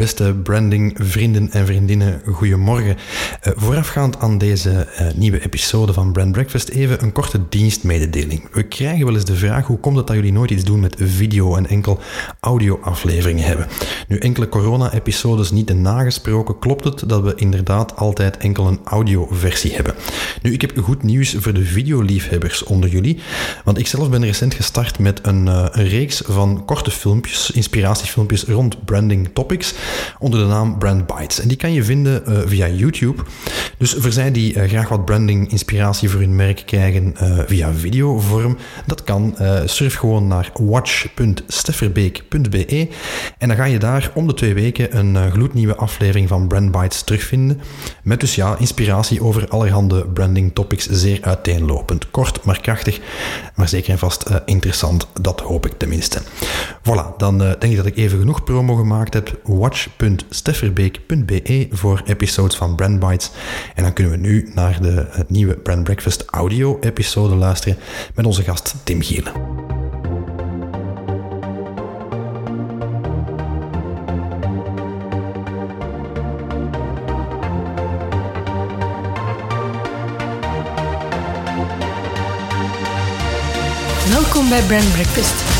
Beste branding, vrienden en vriendinnen, goedemorgen. Uh, voorafgaand aan deze uh, nieuwe episode van Brand Breakfast even een korte dienstmededeling. We krijgen wel eens de vraag hoe komt het dat jullie nooit iets doen met video en enkel audio-afleveringen hebben. Nu, enkele corona-episodes niet nagesproken, klopt het dat we inderdaad altijd enkel een audioversie hebben. Nu, ik heb goed nieuws voor de videoliefhebbers onder jullie, want ik zelf ben recent gestart met een, uh, een reeks van korte filmpjes, inspiratiefilmpjes rond branding topics onder de naam Brand Bites. En die kan je vinden uh, via YouTube. Dus voor zij die uh, graag wat branding inspiratie voor hun merk krijgen uh, via videovorm, dat kan. surf gewoon naar watch.stefferbeek.be en dan ga je daar om de twee weken een gloednieuwe aflevering van Brand Bites terugvinden. Met dus ja, inspiratie over allerhande branding topics, zeer uiteenlopend. Kort, maar krachtig, maar zeker en vast interessant. Dat hoop ik tenminste. Voilà, dan denk ik dat ik even genoeg promo gemaakt heb. Watch watch.stefferbeek.be voor episodes van Brand Bites. En dan kunnen we nu naar de nieuwe Brand Breakfast audio-episode luisteren met onze gast Tim Gielen. Welkom bij Brand Breakfast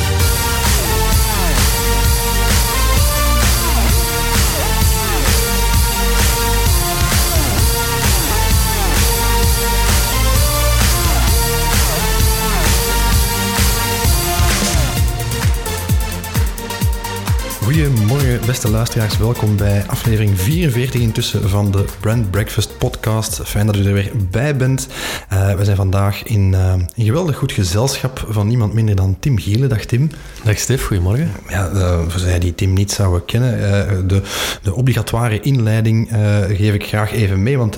Goedemorgen, beste luisteraars. Welkom bij aflevering 44 intussen van de Brand Breakfast podcast. Fijn dat u er weer bij bent. Uh, we zijn vandaag in uh, een geweldig goed gezelschap van niemand minder dan Tim Gielen. Dag Tim. Dag Stef, goedemorgen. Ja, uh, voor zij die Tim niet zouden kennen, de, de obligatoire inleiding geef ik graag even mee, want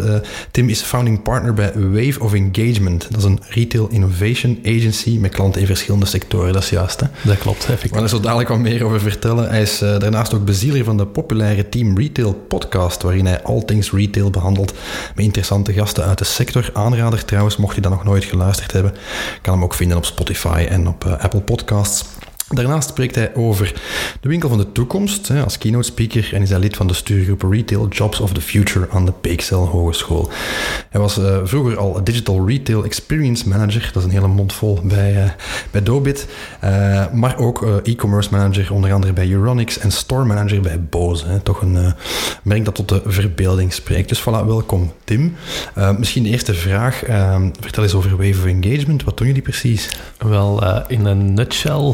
Tim is founding partner bij Wave of Engagement. Dat is een retail innovation agency met klanten in verschillende sectoren, dat is juist hè? Dat klopt, effectief. We gaan er zo dadelijk wat meer over vertellen. Hij is uh, daarnaast ook bezieler van de populaire Team Retail podcast, waarin hij all things retail behandelt met interessante gasten uit de sector. Aanrader trouwens, mocht je dat nog nooit geluisterd hebben, kan hem ook vinden op Spotify en op uh, Apple Podcasts. Daarnaast spreekt hij over de winkel van de toekomst als keynote speaker en is hij lid van de stuurgroep Retail Jobs of the Future aan de Peekcel Hogeschool. Hij was uh, vroeger al Digital Retail Experience Manager, dat is een hele mond vol bij, uh, bij Dobit, uh, maar ook e-commerce manager onder andere bij Euronics en store manager bij Bose. Hè. Toch een merk dat tot de verbeelding spreekt. Dus voilà, welkom Tim. misschien de eerste vraag, vertel eens over Wave of Engagement, wat doen jullie precies? Wel, in een nutshell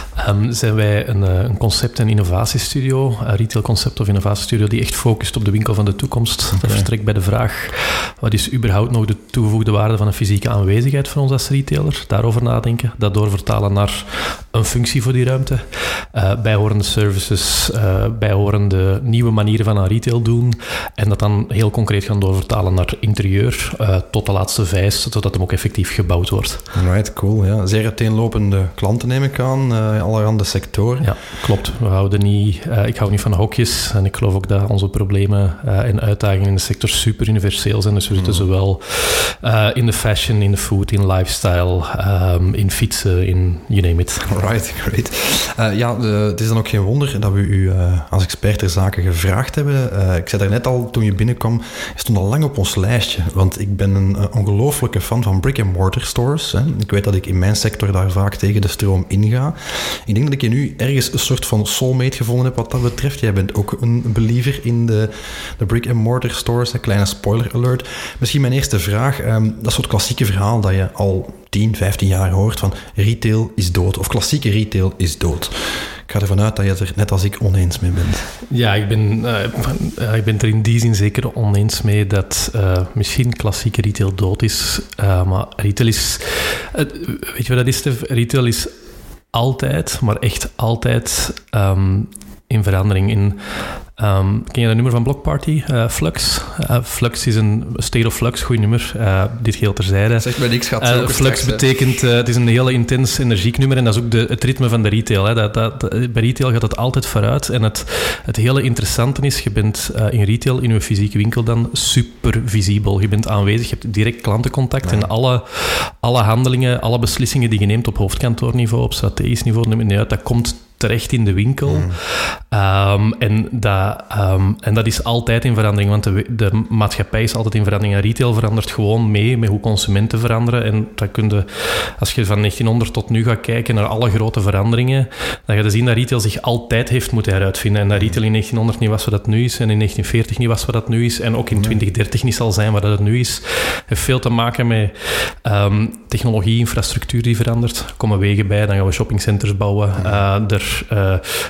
um, zijn wij een, eh, een, concept- en innovatiestudio, een retail concept- of innovatiestudio, die echt focust op de winkel van de toekomst. Okay. Dat vertrekt bij de vraag, wat is überhaupt nog de toegevoegde waarde van een fysieke aanwezigheid voor ons als retailer? Daarover nadenken, dat doorvertalen naar een functie voor die ruimte, uh, bijhorende services, uh, bijhorende nieuwe manieren van aan retail doen, en dat dan heel concreet gaan doorvertalen naar interieur, uh, tot de laatste vijs, zodat hem ook effectief gebouwd wordt. Right, cool. Ja. Zeer uiteenlopende klanten neem ik aan allerhande sectoren. Ja, klopt. We houden niet, uh, ik hou niet van hokjes en ik geloof ook dat onze problemen uh, en uitdagingen in de sector super universeel zijn. Dus we zitten mm. zowel uh, in de fashion, in de food, in lifestyle, um, in fietsen, in you name it. Right, great. ja, het is dan ook geen wonder dat we u als expert ter zaken gevraagd hebben. ik zei daarnet al, toen je binnenkwam, je stond al lang op ons lijstje. Want ik ben een ongelooflijke fan van brick-and-mortar stores. Hè. Ik weet dat ik in mijn sector daar vaak tegen de stroom inga. Ik denk dat ik je nu ergens een soort van soulmate gevonden heb wat dat betreft. Jij bent ook een believer in de, de brick-and-mortar stores. Een kleine spoiler alert. Misschien mijn eerste vraag. Um, dat soort klassieke verhaal dat je al 10, 15 jaar hoort van retail is dood. Of klassieke retail is dood. Ik ga ervan uit dat je het er net als ik oneens mee bent. Ja, ik ben, uh, ik ben er in die zin zeker oneens mee dat uh, misschien klassieke retail dood is. Maar retail is... weet je wat dat is, Retail is altijd, maar echt altijd um, in verandering. In, Ehm, ken je dat nummer van Block Party? Uh, Flux. Uh, Flux is een State of Flux, goed nummer. Uh, dit geheel terzijde. Zeg maar niks, gaat Flux straks, betekent, het is een hele intens energiek nummer en dat is ook de, het ritme van de retail. Hè. Dat, dat, bij retail gaat het altijd vooruit. En het, het hele interessante is, je bent in retail, in je fysieke winkel dan, super visibel. Je bent aanwezig, je hebt direct klantencontact en alle, alle handelingen, alle beslissingen die je neemt op hoofdkantoorniveau, op strategisch niveau, neem je uit, dat komt terecht in de winkel. Mm. Ehm, en, dat, ehm, en dat is altijd in verandering, want de, de, maatschappij is altijd in verandering. En retail verandert gewoon mee met hoe consumenten veranderen. En dat kun je, als je van 1900 tot nu gaat kijken naar alle grote veranderingen, dan ga je zien dat retail zich altijd heeft moeten heruitvinden. En dat retail in 1900 niet was wat dat nu is, en in 1940 niet was wat dat nu is, en ook in 2030 niet zal zijn wat dat nu is. Het heeft veel te maken met um, technologie, infrastructuur die verandert. Er komen wegen bij, dan gaan we shoppingcenters bouwen. Uh, er uh,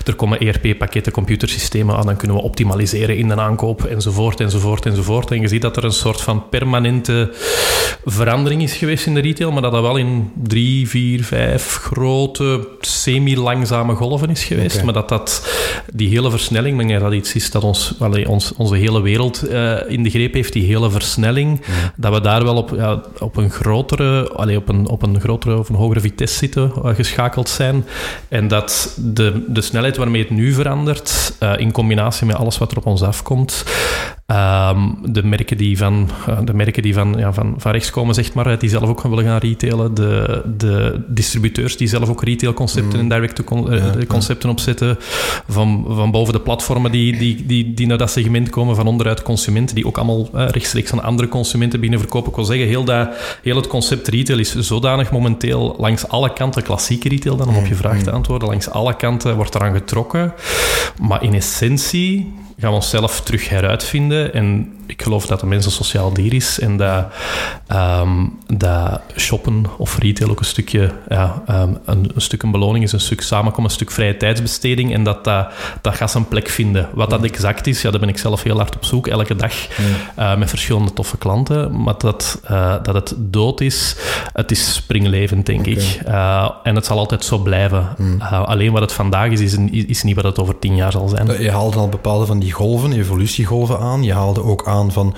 er komen ERP-pakketten, computersystemen aan, dan kunnen we optimaliseren in de aankoop, enzovoort, enzovoort, enzovoort. En je ziet dat er een soort van permanente verandering is geweest in de retail, maar dat dat wel in drie, vier, vijf grote, semi-langzame golven is geweest. Maar dat dat, die hele versnelling, denk dat iets is dat ons, allee, ons, onze hele wereld uh, in de greep heeft, die hele versnelling, dat we daar wel op, ja, op een grotere, allee, op een, op een grotere of een hogere vitesse zitten, uh, geschakeld zijn. En dat de, de snelheid waarmee het nu verandert, uh, in combinatie met alles wat er op ons afkomt, Um, de merken die van, uh, de merken die van, ja, van, van rechts komen, zeg maar, die zelf ook willen gaan retailen. De, de distributeurs die zelf ook retailconcepten mm. en direct-to-concepten ja, opzetten. Van, van boven de platformen die, die, die, die naar dat segment komen, van onderuit consumenten, die ook allemaal uh, rechtstreeks aan andere consumenten binnen verkopen. Ik wil zeggen, heel, dat, heel het concept retail is zodanig momenteel langs alle kanten, klassieke retail dan, om op je vraag te mm. antwoorden, langs alle kanten wordt eraan getrokken. Maar in essentie gaan we onszelf terug heruitvinden. En ik geloof dat de mens een sociaal dier is en dat, ehm, dat shoppen of retail ook een stukje ja, um, een, een, stuk een beloning is, een stuk samenkomen, een stuk vrije tijdsbesteding en dat dat, dat gaat zijn plek vinden. Wat dat exact is, ja, daar ben ik zelf heel hard op zoek, elke dag uh, met verschillende toffe klanten. Maar dat, uh, dat het dood is, het is springlevend, denk ik. Uh, en het zal altijd zo blijven. Mm. alleen wat het vandaag is, is, is, niet wat het over tien jaar zal zijn. Je haalde al bepaalde van die golven, evolutiegolven aan. Je haalde ook aan van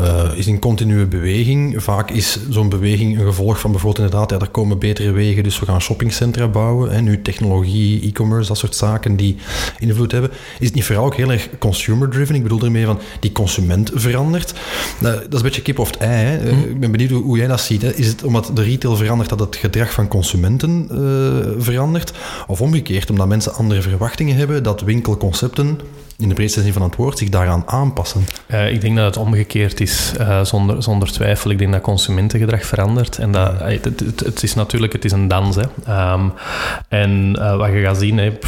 uh, is in continue beweging. Vaak is zo'n beweging een gevolg van bijvoorbeeld inderdaad, ja, er komen betere wegen, dus we gaan shoppingcentra bouwen. En nu technologie, e-commerce, dat soort zaken die invloed hebben. Is het niet vooral ook heel erg consumer-driven? Ik bedoel ermee van die consument verandert. Uh, dat is een beetje kip of het ei. Hè? Mm. Ik ben benieuwd hoe, hoe, jij dat ziet. Hè? Is het omdat de retail verandert dat het gedrag van consumenten uh, verandert? Of omgekeerd, omdat mensen andere verwachtingen hebben, dat winkelconcepten in de breedste zin van het woord zich daaraan aanpassen? Uh, ik denk dat het omgekeerd is, uh, zonder, zonder twijfel. Ik denk dat consumentengedrag verandert. En dat, het, het, het, is natuurlijk het is een dans. Hè. Um, en uh, wat je gaat zien, hè,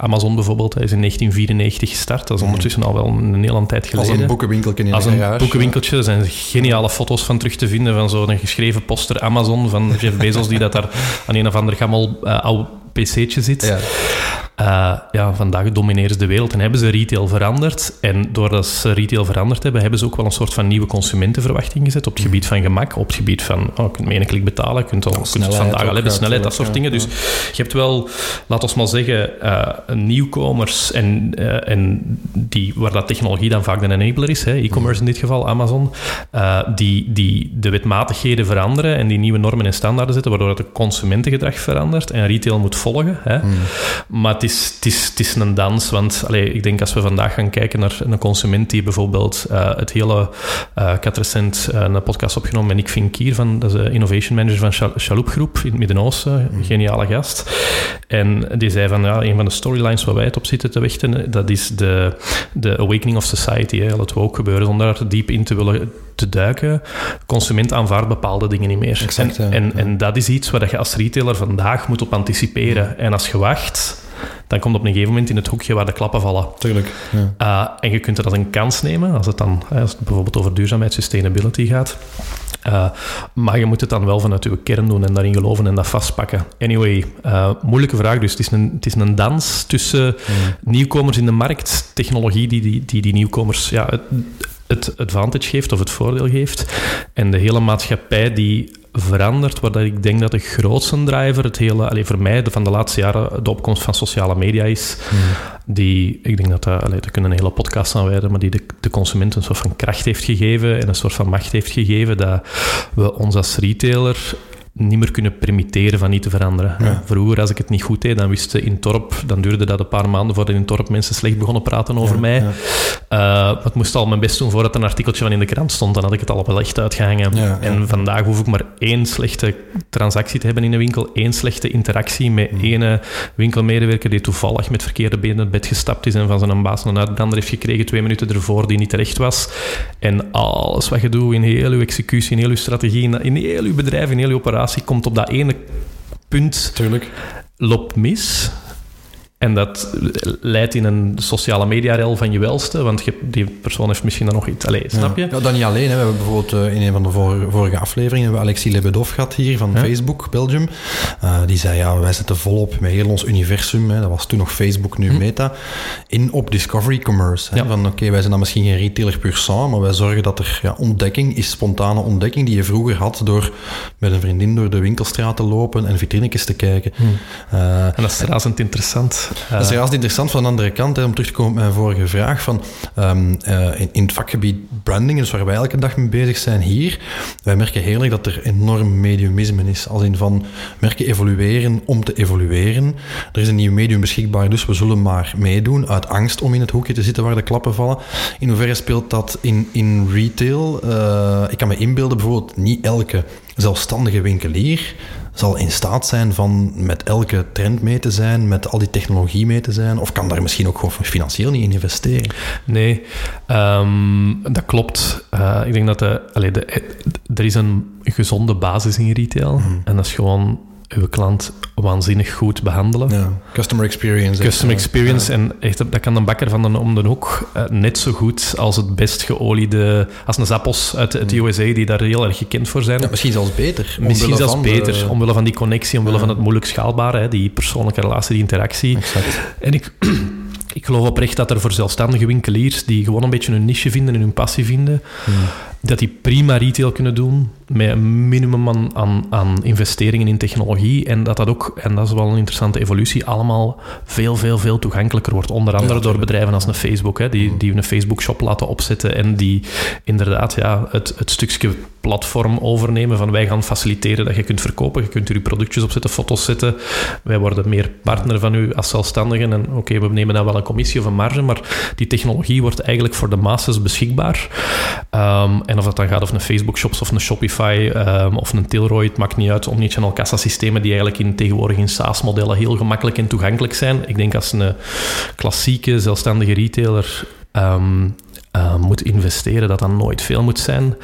Amazon bijvoorbeeld is in 1994 gestart. Dat is ondertussen al wel een hele tijd geleden. Als een boekenwinkeltje in Als een boekenwinkeltje. Er zijn geniale foto's van terug te vinden van zo'n geschreven poster Amazon van Jeff Bezos die dat daar aan een of ander gammel oude pc'tje zit. Ja. Uh, ja, vandaag domineren ze de wereld en hebben ze retail veranderd. En doordat ze retail veranderd hebben, hebben ze ook wel een soort van nieuwe consumentenverwachting gezet op het gebied van gemak, op het gebied van, oh, je kunt met één klik betalen, je kunt, al, kunt het vandaag al hebben, snelheid, dat soort dingen. Dus je hebt wel, laten we maar zeggen, uh, nieuwkomers en, uh, en die, waar dat technologie dan vaak de enabler is, e-commerce in dit geval, Amazon, die, die de wetmatigheden veranderen en die nieuwe normen en standaarden zetten, waardoor het consumentengedrag verandert en retail moet volgen. Hè. Mm. Maar het is, het, is, het is een dans, want allez, ik denk als we vandaag gaan kijken naar een consument die bijvoorbeeld uh, het hele... Ik had recent een podcast opgenomen met Nick Vinkier, van, dat is de innovation manager van Chaloup Groep in het Midden-Oosten, mm. geniale gast. En die zei van, ja, een van de storylines waar wij het op zitten te wachten, dat is de, de awakening of society, hè, dat we ook gebeuren, zonder er diep in te willen te duiken. Consument aanvaardt bepaalde dingen niet meer. Exact, en, en, en, dat is iets waar je als retailer vandaag moet op anticiperen. En als je wacht dan komt op een gegeven moment in het hoekje waar de klappen vallen. Tuurlijk. Ja. Uh, en je kunt het als een kans nemen, als het dan als het bijvoorbeeld over duurzaamheid, sustainability gaat. Uh, maar je moet het dan wel vanuit je kern doen en daarin geloven en dat vastpakken. Anyway, uh, moeilijke vraag. Dus het is een, het is een dans tussen mm. nieuwkomers in de markt, technologie die die, die, die nieuwkomers ja, het, het advantage geeft of het voordeel geeft, en de hele maatschappij die veranderd, waar dat ik denk dat de grootste driver, het hele, allee, voor mij de, van de laatste jaren, de opkomst van sociale media is. Die, ik denk dat dat, allee, daar kunnen een hele podcast aan wijden, maar die de, de consument een soort van kracht heeft gegeven en een soort van macht heeft gegeven, dat we ons als retailer niet meer kunnen permitteren van niet te veranderen. Ja. Vroeger, als ik het niet goed deed, dan wisten in Torp, dan duurde dat een paar maanden voordat in Torp mensen slecht begonnen praten over Ja, mij. ja. Uh, ik moest al mijn best doen voordat er een artikeltje van in de krant stond. Dan had ik het al wel echt uitgehangen. En vandaag hoef ik maar één slechte transactie te hebben in een winkel. één slechte interactie met Mm. ene winkelmedewerker die toevallig met verkeerde benen het bed gestapt is en van zijn baas een uitbrander heeft gekregen twee minuten ervoor die niet terecht was. En alles wat je doet in heel je executie, in heel je strategie, in- in heel je bedrijf, in heel je operatie, komt op dat ene punt Tuurlijk. loopt mis. En dat leidt in een sociale media-rel van je welste, want je, die persoon heeft misschien dan nog iets... Allee, snap je? Ja, ja, dat niet alleen. Hè. We hebben bijvoorbeeld eh, in een van de vor- vorige afleveringen hebben we Alexis Lebedov gehad hier van Ja. Facebook Belgium. Eh, die zei, ja, wij zetten volop met heel ons universum, hè, dat was toen nog Facebook, nu Meta, in op discovery commerce. Hè. Hm. Ja. Van, oké, wij zijn dan misschien geen retailer pur sang, maar wij zorgen dat er ja, ontdekking is, spontane ontdekking, die je vroeger had door met een vriendin door de winkelstraat te lopen en vitrinetjes te kijken. Eh, En dat is razend interessant. Dat is juist interessant van de andere kant, hè, om terug te komen op mijn vorige vraag. Van, ehm, eh, in, in het vakgebied branding, dus waar wij elke dag mee bezig zijn hier, wij merken heerlijk dat er enorm mediumisme is. Als in van merken evolueren om te evolueren. Er is een nieuw medium beschikbaar, dus we zullen maar meedoen uit angst om in het hoekje te zitten waar de klappen vallen. In hoeverre speelt dat in, in retail? Eh, ik kan me inbeelden, bijvoorbeeld niet elke zelfstandige winkelier zal in staat zijn van met elke trend mee te zijn, met al die technologie mee te zijn, of kan daar misschien ook gewoon financieel niet in investeren. Nee, ehm, dat klopt. Eh, ik denk dat de, allee, de, er is een gezonde basis in retail. Mhm. En dat is gewoon uw klant waanzinnig goed behandelen. Ja, customer experience. Custom echt, experience. En echt, dat kan een bakker van de, om de hoek eh, net zo goed als het best geoliede... Als een Zappos uit het USA, die daar heel erg gekend voor zijn. Ja, misschien zelfs beter. Misschien zelfs de- beter, omwille van die connectie, omwille van het moeilijk schaalbare, hè, die persoonlijke relatie, die interactie. Exact. En ik, ik geloof oprecht dat er voor zelfstandige winkeliers die gewoon een beetje hun niche vinden en hun passie vinden, dat die prima retail kunnen doen met een minimum aan, aan, aan investeringen in technologie. En dat dat ook, en dat is wel een interessante evolutie, allemaal veel, veel, veel toegankelijker wordt. Onder andere door bedrijven als een Facebook, hè, die, die een Facebook-shop laten opzetten en die inderdaad ja, het, het stukje platform overnemen van wij gaan faciliteren dat je kunt verkopen, je kunt er je productjes opzetten, foto's zetten. Wij worden meer partner van u als zelfstandigen en oké, we nemen dan wel een commissie of een marge, maar die technologie wordt eigenlijk voor de masses beschikbaar. Ehm, en of dat dan gaat over een Facebook-shops of een Shopify ehm, of een Tilroy, het maakt niet uit. Omnichannel kassasystemen die eigenlijk in, tegenwoordig in SaaS-modellen heel gemakkelijk en toegankelijk zijn. Ik denk als een klassieke zelfstandige retailer ehm, eh, moet investeren, dat dat nooit veel moet zijn.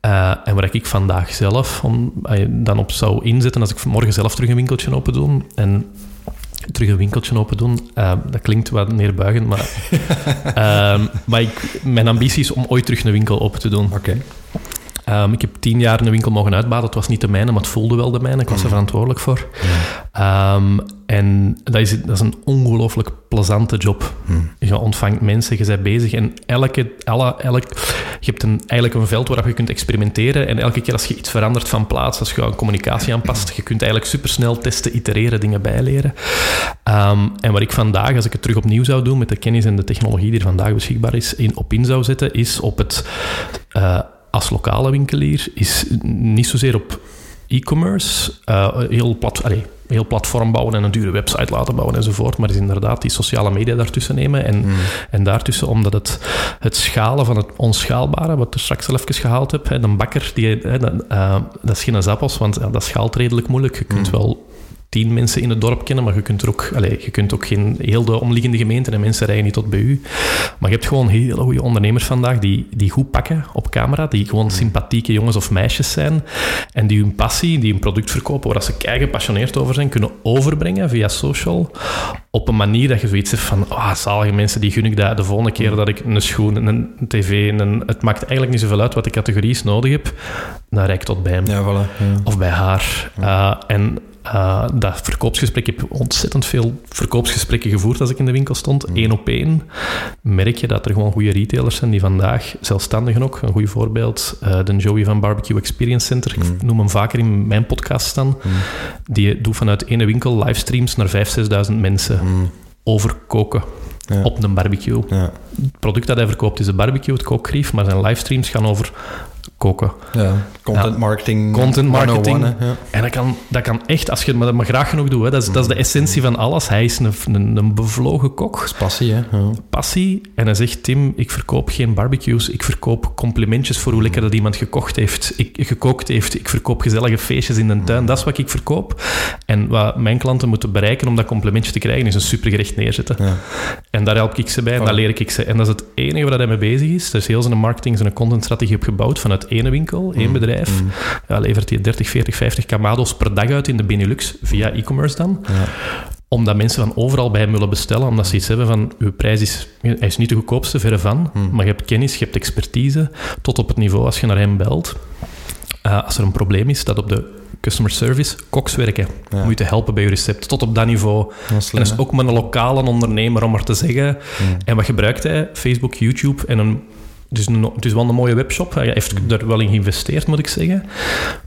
Eh, en waar ik vandaag zelf om, eh, dan op zou inzetten, als ik morgen zelf terug een winkeltje open doe en terug een winkeltje open doen, eh, dat klinkt wat neerbuigend, maar, Ehm, maar ik, mijn ambitie is om ooit terug een winkel open te doen. Oké. Ehm, ik heb tien jaar een winkel mogen uitbaten. Het was niet de mijne, maar het voelde wel de mijne. Ik was er verantwoordelijk voor. Ehm, en dat is, dat is een ongelooflijk plezante job. Je ontvangt mensen, je bent bezig. En elke, alle, elk, je hebt een, eigenlijk een veld waar je kunt experimenteren. En elke keer als je iets verandert van plaats, als je een communicatie aanpast, je kunt eigenlijk supersnel testen, itereren, dingen bijleren. Ehm, en wat ik vandaag, als ik het terug opnieuw zou doen met de kennis en de technologie die er vandaag beschikbaar is, in, op in zou zetten, is op het... eh, als lokale winkelier is niet zozeer op e-commerce, eh, heel, plat, allee, heel platform bouwen en een dure website laten bouwen enzovoort, maar is inderdaad die sociale media daartussen nemen en, en daartussen, omdat het, het schalen van het onschaalbare, wat ik er straks al even gehaald heb, hè, een bakker, die, hè, dat, eh, dat is geen zappos, want ja, dat schaalt redelijk moeilijk. Je kunt wel tien mensen in het dorp kennen, maar je kunt er ook, allez, je kunt ook geen heel de omliggende gemeenten en mensen rijden niet tot bij u. Maar je hebt gewoon hele goede ondernemers vandaag die, die goed pakken op camera, die gewoon sympathieke jongens of meisjes zijn en die hun passie, die hun product verkopen, waar ze kei gepassioneerd over zijn, kunnen overbrengen via social op een manier dat je zoiets hebt van, ah, zalige mensen, die gun ik dat de volgende keer dat ik een schoen, een tv, een, het maakt eigenlijk niet zoveel uit wat de categorie's nodig heb, dan rijd ik tot bij hem Ja, voilà. Ja. of bij haar. Uh, en uh, dat verkoopsgesprek. Ik heb ontzettend veel verkoopsgesprekken gevoerd als ik in de winkel stond. Eén op één merk je dat er gewoon goede retailers zijn die vandaag, zelfstandigen ook, een goed voorbeeld, uh, de Joey van Barbecue Experience Center, ik noem hem vaker in mijn podcast staan, die doet vanuit ene winkel livestreams naar 5.000, 6.000 mensen over koken. Op een barbecue. Ja. Het product dat hij verkoopt is een barbecue, het kookgrief, maar zijn livestreams gaan over koken. Ja, content marketing. Content marketing. ja. En dat kan, dat kan echt, als je het maar graag genoeg doet, hè, dat, is, dat is de essentie van alles. Hij is een, een, een bevlogen kok. is passie, hè? Ja. Passie. En hij zegt, Tim, ik verkoop geen barbecues, ik verkoop complimentjes voor hoe lekker dat iemand gekocht heeft, ik, gekookt heeft. Ik verkoop gezellige feestjes in de tuin. Dat is wat ik verkoop. En wat mijn klanten moeten bereiken om dat complimentje te krijgen, is een supergerecht neerzetten. Ja. En daar help ik ze bij en daar leer ik ze. En dat is het enige waar hij mee bezig is. Er is heel zijn marketing, zijn contentstrategie op gebouwd vanuit ene winkel, één mm. bedrijf. Mm. Ja, levert hij 30, 40, 50 kamados per dag uit in de Benelux, via e-commerce dan. Ja omdat mensen van overal bij hem willen bestellen, omdat ze iets hebben van, uw prijs is, hij is niet de goedkoopste, verre van, mm. maar je hebt kennis, je hebt expertise, tot op het niveau als je naar hem belt. Uh, als er een probleem is, dat op de customer service koks werken. Ja. Moet je helpen bij je recept, tot op dat niveau. Dat en is ook met een lokale ondernemer, om maar te zeggen. En wat gebruikt hij? Facebook, YouTube en een het is, een, is wel een mooie webshop. Hij heeft er wel in geïnvesteerd, moet ik zeggen.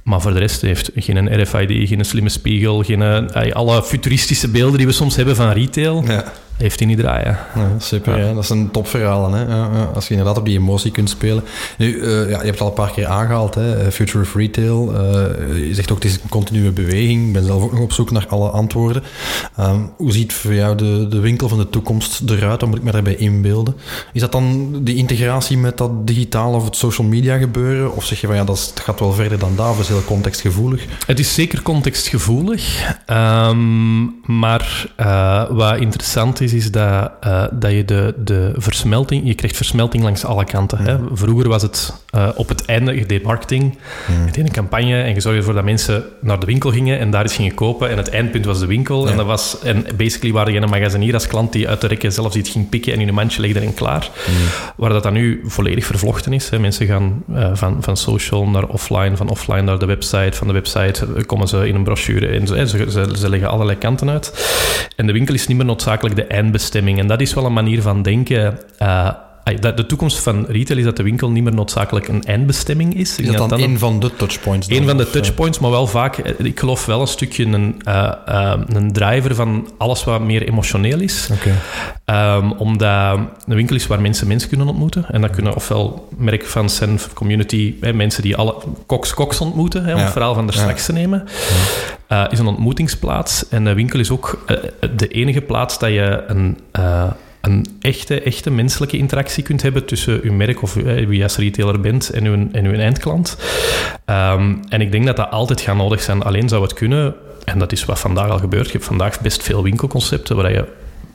Maar voor de rest heeft geen RFID, geen slimme spiegel, geen, eh, alle futuristische beelden die we soms hebben van retail. Ja heeft hij niet draaien. Ja, super, ja. dat is een topverhaal. Hè? Ja, als je inderdaad op die emotie kunt spelen. Nu, uh, ja, je hebt het al een paar keer aangehaald, hè? Eh, Future of Retail. Uh, je zegt ook, het is een continue beweging. Ik ben zelf ook nog op zoek naar alle antwoorden. Um, hoe ziet voor jou de, de winkel van de toekomst eruit? Wat moet ik me daarbij inbeelden? Is dat dan die integratie met dat digitaal of het social media gebeuren? Of zeg je van, ja, dat gaat wel verder dan daar, of is heel contextgevoelig? Het is zeker contextgevoelig. Um, maar uh, wat interessant is, is, dat, uh, dat je de, de versmelting... Je krijgt versmelting langs alle kanten. Hè? Vroeger was het uh, op het einde, je deed marketing, je deed een campagne en je zorgde ervoor dat mensen naar de winkel gingen en daar iets gingen kopen. En het eindpunt was de winkel. En, dat was, en basically waren je een magazinier als klant die uit de rekken zelfs iets ging pikken en in een mandje legde en klaar. Waar dat dan nu volledig vervlochten is. Hè? Mensen gaan uh, van, van social naar offline, van offline naar de website, van de website komen ze in een brochure en ze, ze, ze leggen allerlei kanten uit. En de winkel is niet meer noodzakelijk de eindbestemming. En dat is wel een manier van denken. Uh, de toekomst van retail is dat de winkel niet meer noodzakelijk een eindbestemming is. Is dat dan, een van de touchpoints? Een van de touchpoints, maar wel vaak, eh, ik geloof wel een stukje een, uh, uh, een driver van alles wat meer emotioneel is. Okay. Um, omdat een winkel is waar mensen mensen kunnen ontmoeten. En dat kunnen ofwel merkfans zijn, community, hè, mensen die alle koks koks ontmoeten, hè, om het verhaal van de straks te nemen. Uh, is een ontmoetingsplaats. En de winkel is ook de enige plaats dat je een een echte, echte menselijke interactie kunt hebben tussen uw merk of eh, wie als retailer bent en uw, en uw eindklant. Ehm, en ik denk dat dat altijd gaat nodig zijn. Alleen zou het kunnen, en dat is wat vandaag al gebeurt, je hebt vandaag best veel winkelconcepten waar je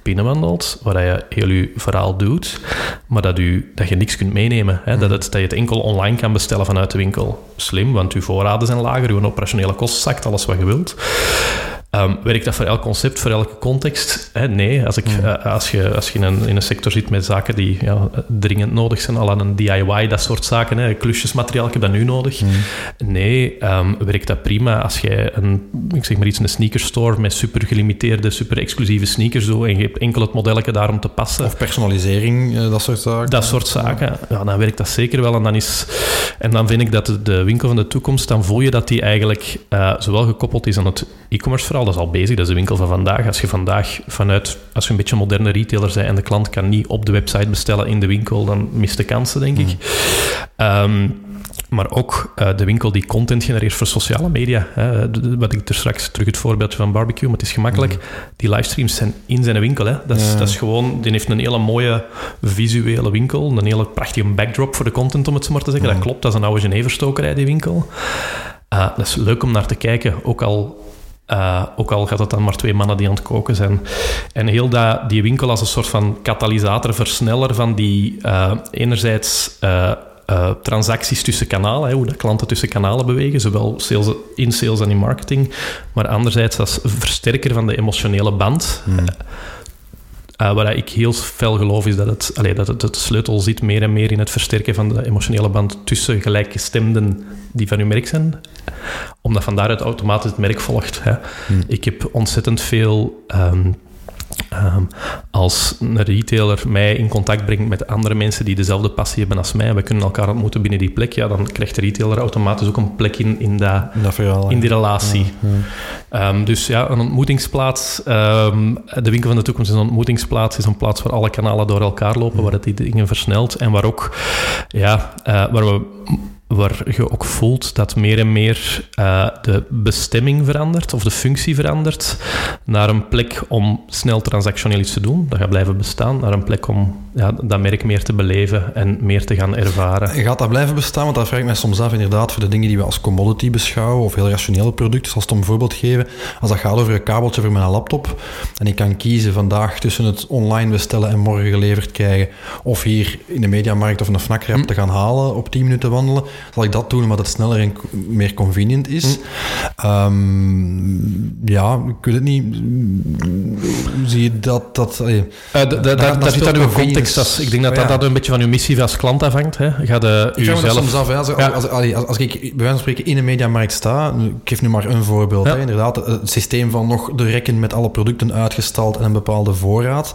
binnenwandelt, waar je heel je verhaal doet, maar dat, u, dat je niks kunt meenemen. Hè? Dat, het, dat je het enkel online kan bestellen vanuit de winkel. Slim, want uw voorraden zijn lager, uw operationele kosten zakt, alles wat je wilt. Um, werkt dat voor elk concept, voor elke context? nee, als, ik, eh, als je, als je in een, in een sector zit met zaken die ja, dringend nodig zijn, al aan een DIY, dat soort zaken, hè, klusjesmateriaal, ik heb dat nu nodig. Nee, um, werkt dat prima als jij een, ik zeg maar iets, een sneakerstore met super gelimiteerde, super exclusieve sneakers doet en je hebt enkel het modelletje daar om te passen. Of personalisering, eh, dat soort zaken. Dat soort zaken, ja, dan werkt dat zeker wel. En dan, is, en dan vind ik dat de, de winkel van de toekomst, dan voel je dat die eigenlijk uh, zowel gekoppeld is aan het e-commerce verhaal, dat is al bezig, dat is de winkel van vandaag. Als je vandaag vanuit, als je een beetje een moderne retailer bent en de klant kan niet op de website bestellen in de winkel, dan mist de kansen, denk ik. Hmm. Ehm, maar ook uh, de winkel die content genereert voor sociale media. Hè. Wat ik er straks terug het voorbeeldje van barbecue, maar het is gemakkelijk. Hmm. Die livestreams zijn in zijn winkel. Hè. Dat, is, dat is gewoon, die heeft een hele mooie visuele winkel, een hele prachtige backdrop voor de content, om het zo maar te zeggen. Dat hmm. klopt, dat is een oude Geneverstokerij, die winkel. Uh, dat is leuk om naar te kijken, ook al uh, ook al gaat het dan maar twee mannen die aan het koken zijn. En heel dat, die winkel als een soort van katalysator, versneller van die uh, enerzijds uh, transacties tussen kanalen, hè, hoe de klanten tussen kanalen bewegen, zowel sales, in sales en in marketing, maar anderzijds als versterker van de emotionele band. Hmm Uh, waar ik heel fel geloof is dat het, allee, dat het, het sleutel zit meer en meer in het versterken van de emotionele band tussen gelijkgestemden die van uw merk zijn. Omdat van daaruit automatisch het merk volgt. Hè. Hmm. Ik heb ontzettend veel um, Ehm, als een retailer mij in contact brengt met andere mensen die dezelfde passie hebben als mij, we kunnen elkaar ontmoeten binnen die plek, ja, dan krijgt de retailer automatisch ook een plek in, in, dat, in die relatie. Ehm, dus ja, een ontmoetingsplaats, um, de winkel van de toekomst is een ontmoetingsplaats, is een plaats waar alle kanalen door elkaar lopen, waar het die dingen versnelt en waar ook, ja, uh, waar we waar je ook voelt dat meer en meer uh, de bestemming verandert of de functie verandert naar een plek om snel transactioneel iets te doen. Dat gaat blijven bestaan, naar een plek om ja, dat merk meer te beleven en meer te gaan ervaren. Gaat dat blijven bestaan? Want dat vraag ik mij soms af inderdaad voor de dingen die we als commodity beschouwen of heel rationele producten. Zoals het om een voorbeeld geven, als dat gaat over een kabeltje voor mijn laptop en ik kan kiezen vandaag tussen het online bestellen en morgen geleverd krijgen of hier in de mediamarkt of een fnakrap hm. te gaan halen op 10 minuten wandelen, zal ik dat doen omdat het sneller en meer convenient is. Hm. Um, ja, ik weet het niet. Zie je dat... dat, uh, dat, dat, dat zit uw Als, ik denk dat, dat, dat een beetje van uw missie als klant afhangt. Hè. Ga de, ik zelf... soms af. Als, als, als, als, ik bij wijze van spreken in een mediamarkt sta, ik geef nu maar een voorbeeld. Hè, inderdaad, het systeem van nog de rekken met alle producten uitgestald en een bepaalde voorraad.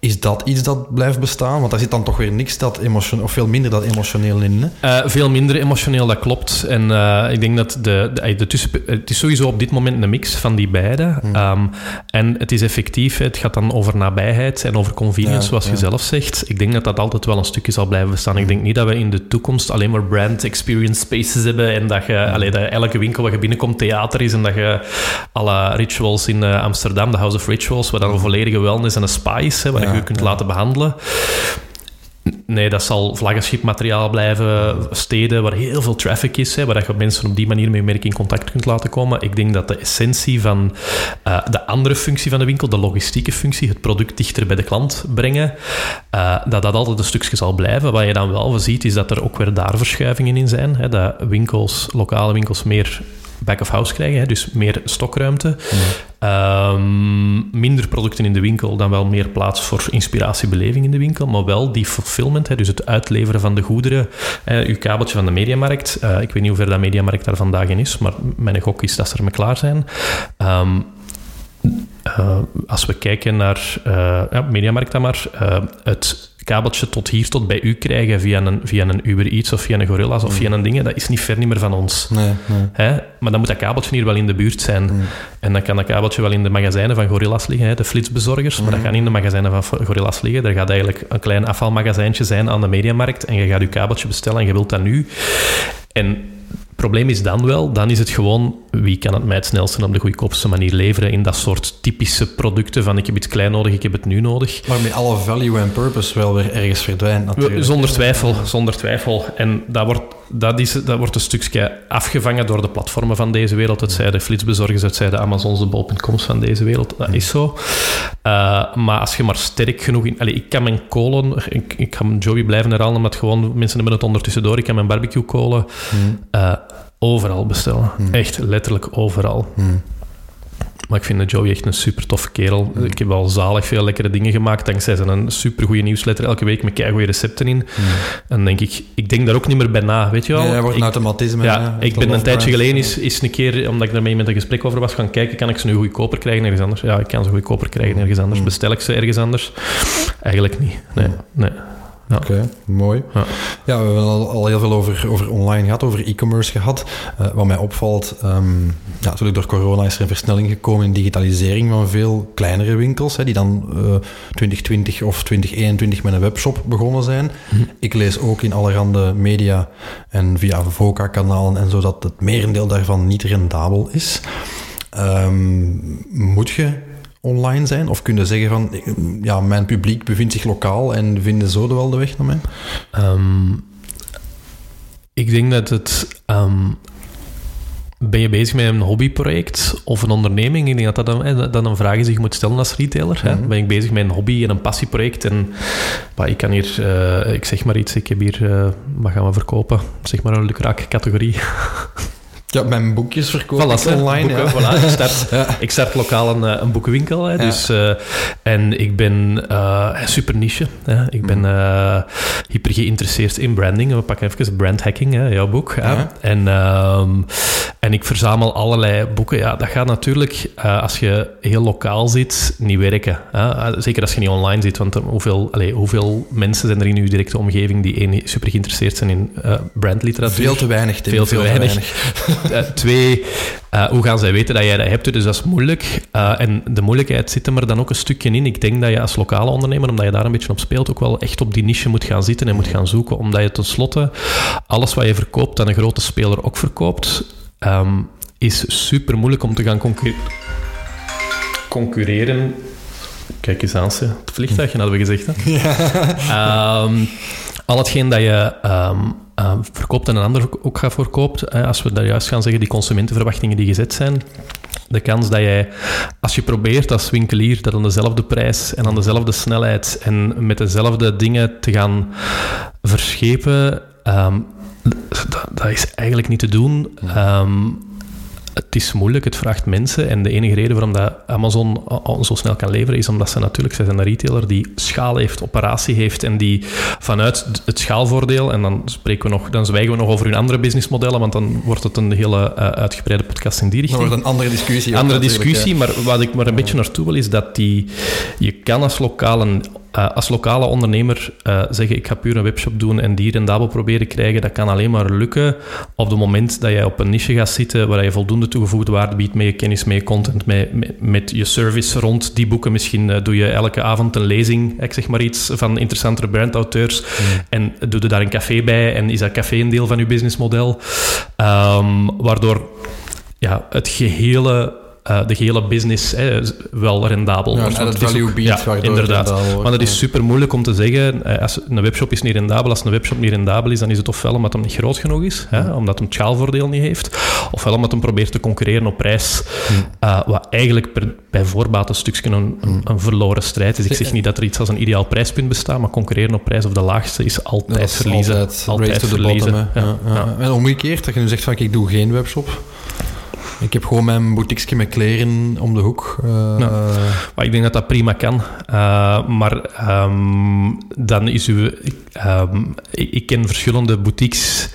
Is dat iets dat blijft bestaan? Want daar zit dan toch weer niks dat emotioneel, of veel minder dat emotioneel in. Hè? Uh, veel minder emotioneel dat klopt. En uh, ik denk dat de, de, de tussen, het is sowieso op dit moment een mix van die beide. Hmm. Um, en het is effectief, het gaat dan over nabijheid en over convenience, zoals je zelf zegt. Ik denk dat dat altijd wel een stukje zal blijven bestaan. Ik denk niet dat we in de toekomst alleen maar brand experience spaces hebben en dat, je, allee, dat elke winkel waar je binnenkomt theater is en dat je alle rituals in uh, Amsterdam, de House of Rituals, waar dan een volledige wellness en een spa is, hè, waar je je kunt laten behandelen. Nee, dat zal vlaggenschipmateriaal blijven, steden waar heel veel traffic is, hè, waar je mensen op die manier met je merk in contact kunt laten komen. Ik denk dat de essentie van uh, de andere functie van de winkel, de logistieke functie, het product dichter bij de klant brengen, uh, dat dat altijd een stukje zal blijven. Wat je dan wel ziet, is dat er ook weer daar verschuivingen in zijn. Hè, dat winkels, lokale winkels meer back-of-house krijgen, hè, dus meer stokruimte. Ehm, minder producten in de winkel, dan wel meer plaats voor inspiratiebeleving in de winkel, maar wel die fulfillment, hè, dus het uitleveren van de goederen. Hè, uw kabeltje van de mediamarkt, uh, ik weet niet hoe ver dat mediamarkt daar vandaag in is, maar mijn gok is dat ze ermee klaar zijn. Um, uh, als we kijken naar uh, ja, Mediamarkt dan maar, het kabeltje tot hier, tot bij u krijgen via een, via een Uber Eats of via een Gorillas of via mm. een ding, dat is niet ver niet meer van ons. Nee, nee. Hè? Maar dan moet dat kabeltje hier wel in de buurt zijn. Mm. En dan kan dat kabeltje wel in de magazijnen van Gorillas liggen, hè, de flitsbezorgers, maar dat mm. gaat niet in de magazijnen van Gorillas liggen. Er gaat eigenlijk een klein afvalmagazijntje zijn aan de mediamarkt en je gaat je kabeltje bestellen en je wilt dat nu. En probleem is dan wel, dan is het gewoon wie kan het mij het snelste op de goedkoopste manier leveren in dat soort typische producten van ik heb iets klein nodig, ik heb het nu nodig. Waarmee alle value en purpose wel weer ergens verdwijnt natuurlijk. Zonder twijfel, zonder twijfel. En dat wordt, dat is, dat wordt een stukje afgevangen door de platformen van deze wereld. Het zij de flitsbezorgers, het zij de Amazons, de bol.coms van deze wereld. Dat is zo. Uh, maar als je maar sterk genoeg... In, allez, ik kan mijn kolen... Ik, ik ga mijn Joey blijven herhalen, omdat gewoon mensen hebben het ondertussen door. Ik kan mijn barbecue kolen... Hmm. Uh, overal bestellen. Hmm. Echt letterlijk overal. Hmm. Maar ik vind de Joey echt een super toffe kerel. Hmm. Ik heb al zalig veel lekkere dingen gemaakt dankzij zijn super goede nieuwsletter elke week met goede recepten in. En denk ik, ik denk daar ook niet meer bij na, weet je wel? Ja, wordt een automatisme. Ja, ik ben een tijdje geleden eens, eens een keer, omdat ik daarmee met een gesprek over was, gaan kijken, kan ik ze nu goedkoper krijgen ergens anders? Ja, ik kan ze goedkoper krijgen ergens anders. Bestel ik ze ergens anders? Eigenlijk niet. Nee, nee. Oké, mooi. Ja. ja. we hebben al, al, heel veel over, over online gehad, over e-commerce gehad. Uh, wat mij opvalt, um, ja, natuurlijk door corona is er een versnelling gekomen in digitalisering van veel kleinere winkels, hè, die dan uh, eh, 2020 of 2021 met een webshop begonnen zijn. Mhm. Ik lees ook in allerhande media en via VOCA-kanalen en zo dat het merendeel daarvan niet rendabel is. Um, moet je online zijn? Of kunnen zeggen van, ja, mijn publiek bevindt zich lokaal en vinden zo wel de weg naar mij? Ehm, ik denk dat het... Ehm, ben je bezig met een hobbyproject of een onderneming? Ik denk dat dat een, dat een vraag is die je moet stellen als retailer. hè? Mhm. Ben ik bezig met een hobby en een passieproject? En bah, ik kan hier, uh, ik zeg maar iets, ik heb hier, uh, wat gaan we verkopen? Zeg maar een lukraak categorie. Ja, mijn boekjes verkopen Voilà, online. boeken, ja. voilà. ik, start, ik start lokaal een, eh, een boekenwinkel. Hè, dus, eh, en ik ben eh, super niche. Hè. Ik ben eh, hyper geïnteresseerd in branding. We pakken even brand hacking, hè, jouw boek. hè. En, ehm, en ik verzamel allerlei boeken. Ja, dat gaat natuurlijk, eh, als je heel lokaal zit, niet werken. Hè. Eh, Zeker als je niet online zit. Want hoeveel, allee, hoeveel mensen zijn er in je directe omgeving die één, super geïnteresseerd zijn in eh, brandliteratuur? Veel te weinig, Tim. Veel te weinig. Twee, hoe gaan zij weten dat jij dat hebt? Dus dat is moeilijk. En de moeilijkheid zit er maar dan ook een stukje in. Ik denk dat je als lokale ondernemer, omdat je daar een beetje op speelt, ook wel echt op die niche moet gaan zitten en moet gaan zoeken. Omdat je tenslotte alles wat je verkoopt aan een grote speler ook verkoopt, ehm, is super moeilijk om te gaan concurreren. concurreren. Kijk eens aan, ze. het vliegtuigje hadden we gezegd. Hè? Ehm, al hetgeen dat je ehm, verkoopt en een ander ook gaat verkoopt, hè, als we daar juist gaan zeggen, die consumentenverwachtingen die gezet zijn, de kans dat jij, als je probeert als winkelier dat aan dezelfde prijs en aan dezelfde snelheid en met dezelfde dingen te gaan verschepen, ehm, dat, is eigenlijk niet te doen. Ehm, het is moeilijk, het vraagt mensen. En de enige reden waarom dat Amazon zo snel kan leveren, is omdat ze natuurlijk, zij zijn een retailer die schaal heeft, operatie heeft en die vanuit het schaalvoordeel, en dan, spreken we nog, dan zwijgen we nog over hun andere businessmodellen, want dan wordt het een hele eh, uitgebreide podcast in die richting. wordt een andere discussie. Andere discussie, maar wat ik maar een beetje naartoe wil, is dat die, je kan als lokale, eh, als lokale ondernemer eh, zeggen, ik ga puur een webshop doen en die rendabel proberen krijgen. Dat kan alleen maar lukken op het moment dat jij op een niche gaat zitten waar je voldoende toegevoegde waarde biedt met je kennis, met je content, met, met, met je service rond die boeken. Misschien eh, doe je elke avond een lezing, ik zeg maar iets, van interessantere brandauteurs en doe er daar een café bij en is dat café een deel van je businessmodel. Ehm, waardoor ja, het gehele, eh, de gehele business hè, wel rendabel Ja, wordt. het is value ook- ja, inderdaad. wordt, Want het is ja. super moeilijk om te zeggen, eh, als een webshop is niet rendabel. Als een webshop niet rendabel is, dan is het ofwel omdat hem niet groot genoeg is, hè, omdat hem het schaalvoordeel niet heeft, ofwel omdat hem probeert te concurreren op prijs, eh, wat eigenlijk per, bij voorbaat een stukje een, een, een verloren strijd is. Ik zeg niet dat er iets als een ideaal prijspunt bestaat, maar concurreren op prijs of de laagste is altijd Dat is verliezen. Altijd, Altijd verliezen. bottom. Ja, Ja, ja. ja. En omgekeerd, dat je nu zegt van ik doe geen webshop. Ik heb gewoon mijn boutiqueje met kleren om de hoek. eh. Maar ik denk dat dat prima kan. Uh, maar ehm, dan is ik, ehm, ik, ik ken verschillende boutiques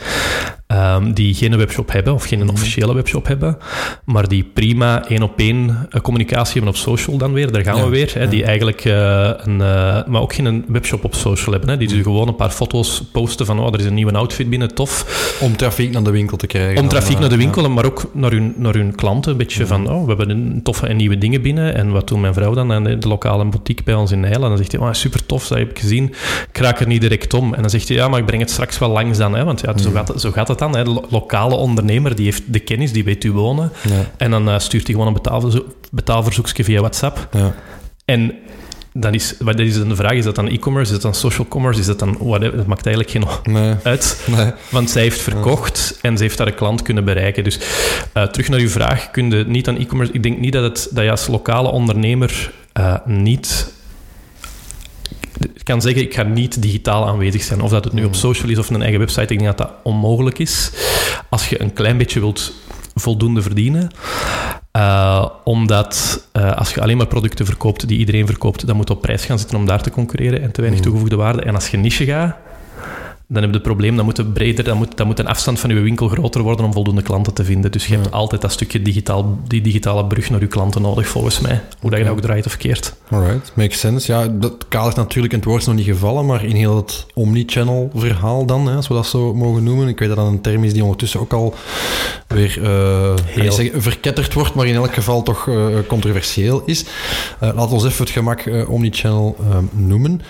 ehm, die geen webshop hebben, of geen officiële webshop hebben, maar die prima één op één eh, communicatie hebben op social dan weer. Daar gaan Ja, we weer. Hè, ja. Die eigenlijk eh, een... eh, maar ook geen webshop op social hebben. Hè, die dus gewoon een paar foto's posten van oh, er is een nieuwe outfit binnen, tof. om trafiek naar de winkel te krijgen. Om trafiek naar de ja. winkel, maar ook naar hun, naar hun klanten. Een beetje van, oh, we hebben een toffe en nieuwe dingen binnen. En wat doet mijn vrouw dan aan de, de lokale boutique bij ons in Nijl? En dan zegt hij, oh, super tof, dat heb ik gezien. Ik raak er niet direct om. En dan zegt hij, ja, maar ik breng het straks wel langs dan. Hè, want ja, zo, gaat, zo gaat het dan. Hè. De lo- lokale ondernemer, die heeft de kennis, die weet u wonen. Ja, En dan eh, stuurt hij gewoon een betaalverzo- betaalverzoekje via WhatsApp. ja. En dan is, wat is de vraag, is dat dan e-commerce, is dat dan social commerce, is dat dan whatever? Dat maakt eigenlijk geen Nee, uit. nee. Want zij heeft verkocht en ze heeft daar een klant kunnen bereiken. Dus eh, terug naar uw vraag, kun je niet aan e-commerce... Ik denk niet dat, het, dat je als lokale ondernemer eh, niet... Ik kan zeggen, ik ga niet digitaal aanwezig zijn. Of dat het nu op social is of een eigen website, ik denk dat dat onmogelijk is. Als je een klein beetje wilt voldoende verdienen. Eh, omdat eh, als je alleen maar producten verkoopt die iedereen verkoopt, dan moet op prijs gaan zitten om daar te concurreren en te weinig toegevoegde waarde. En als je niche gaat, dan heb je het probleem, dan moet het breder, dan moet, dan moet een afstand van je winkel groter worden om voldoende klanten te vinden. Dus je hebt altijd dat stukje digitaal, die digitale brug naar je klanten nodig, volgens mij. Hoe dat je dat ook draait of keert. Alright, makes sense. Ja, dat kadert natuurlijk in het woord is nog niet gevallen, maar in heel het omnichannel verhaal dan, hè, als we dat zo mogen noemen. Ik weet dat dat een term is die ondertussen ook al weer eh, zeggen, verketterd wordt, maar in elk geval toch eh, controversieel is. Eh laat ons even het gemak omnichannel eh, noemen.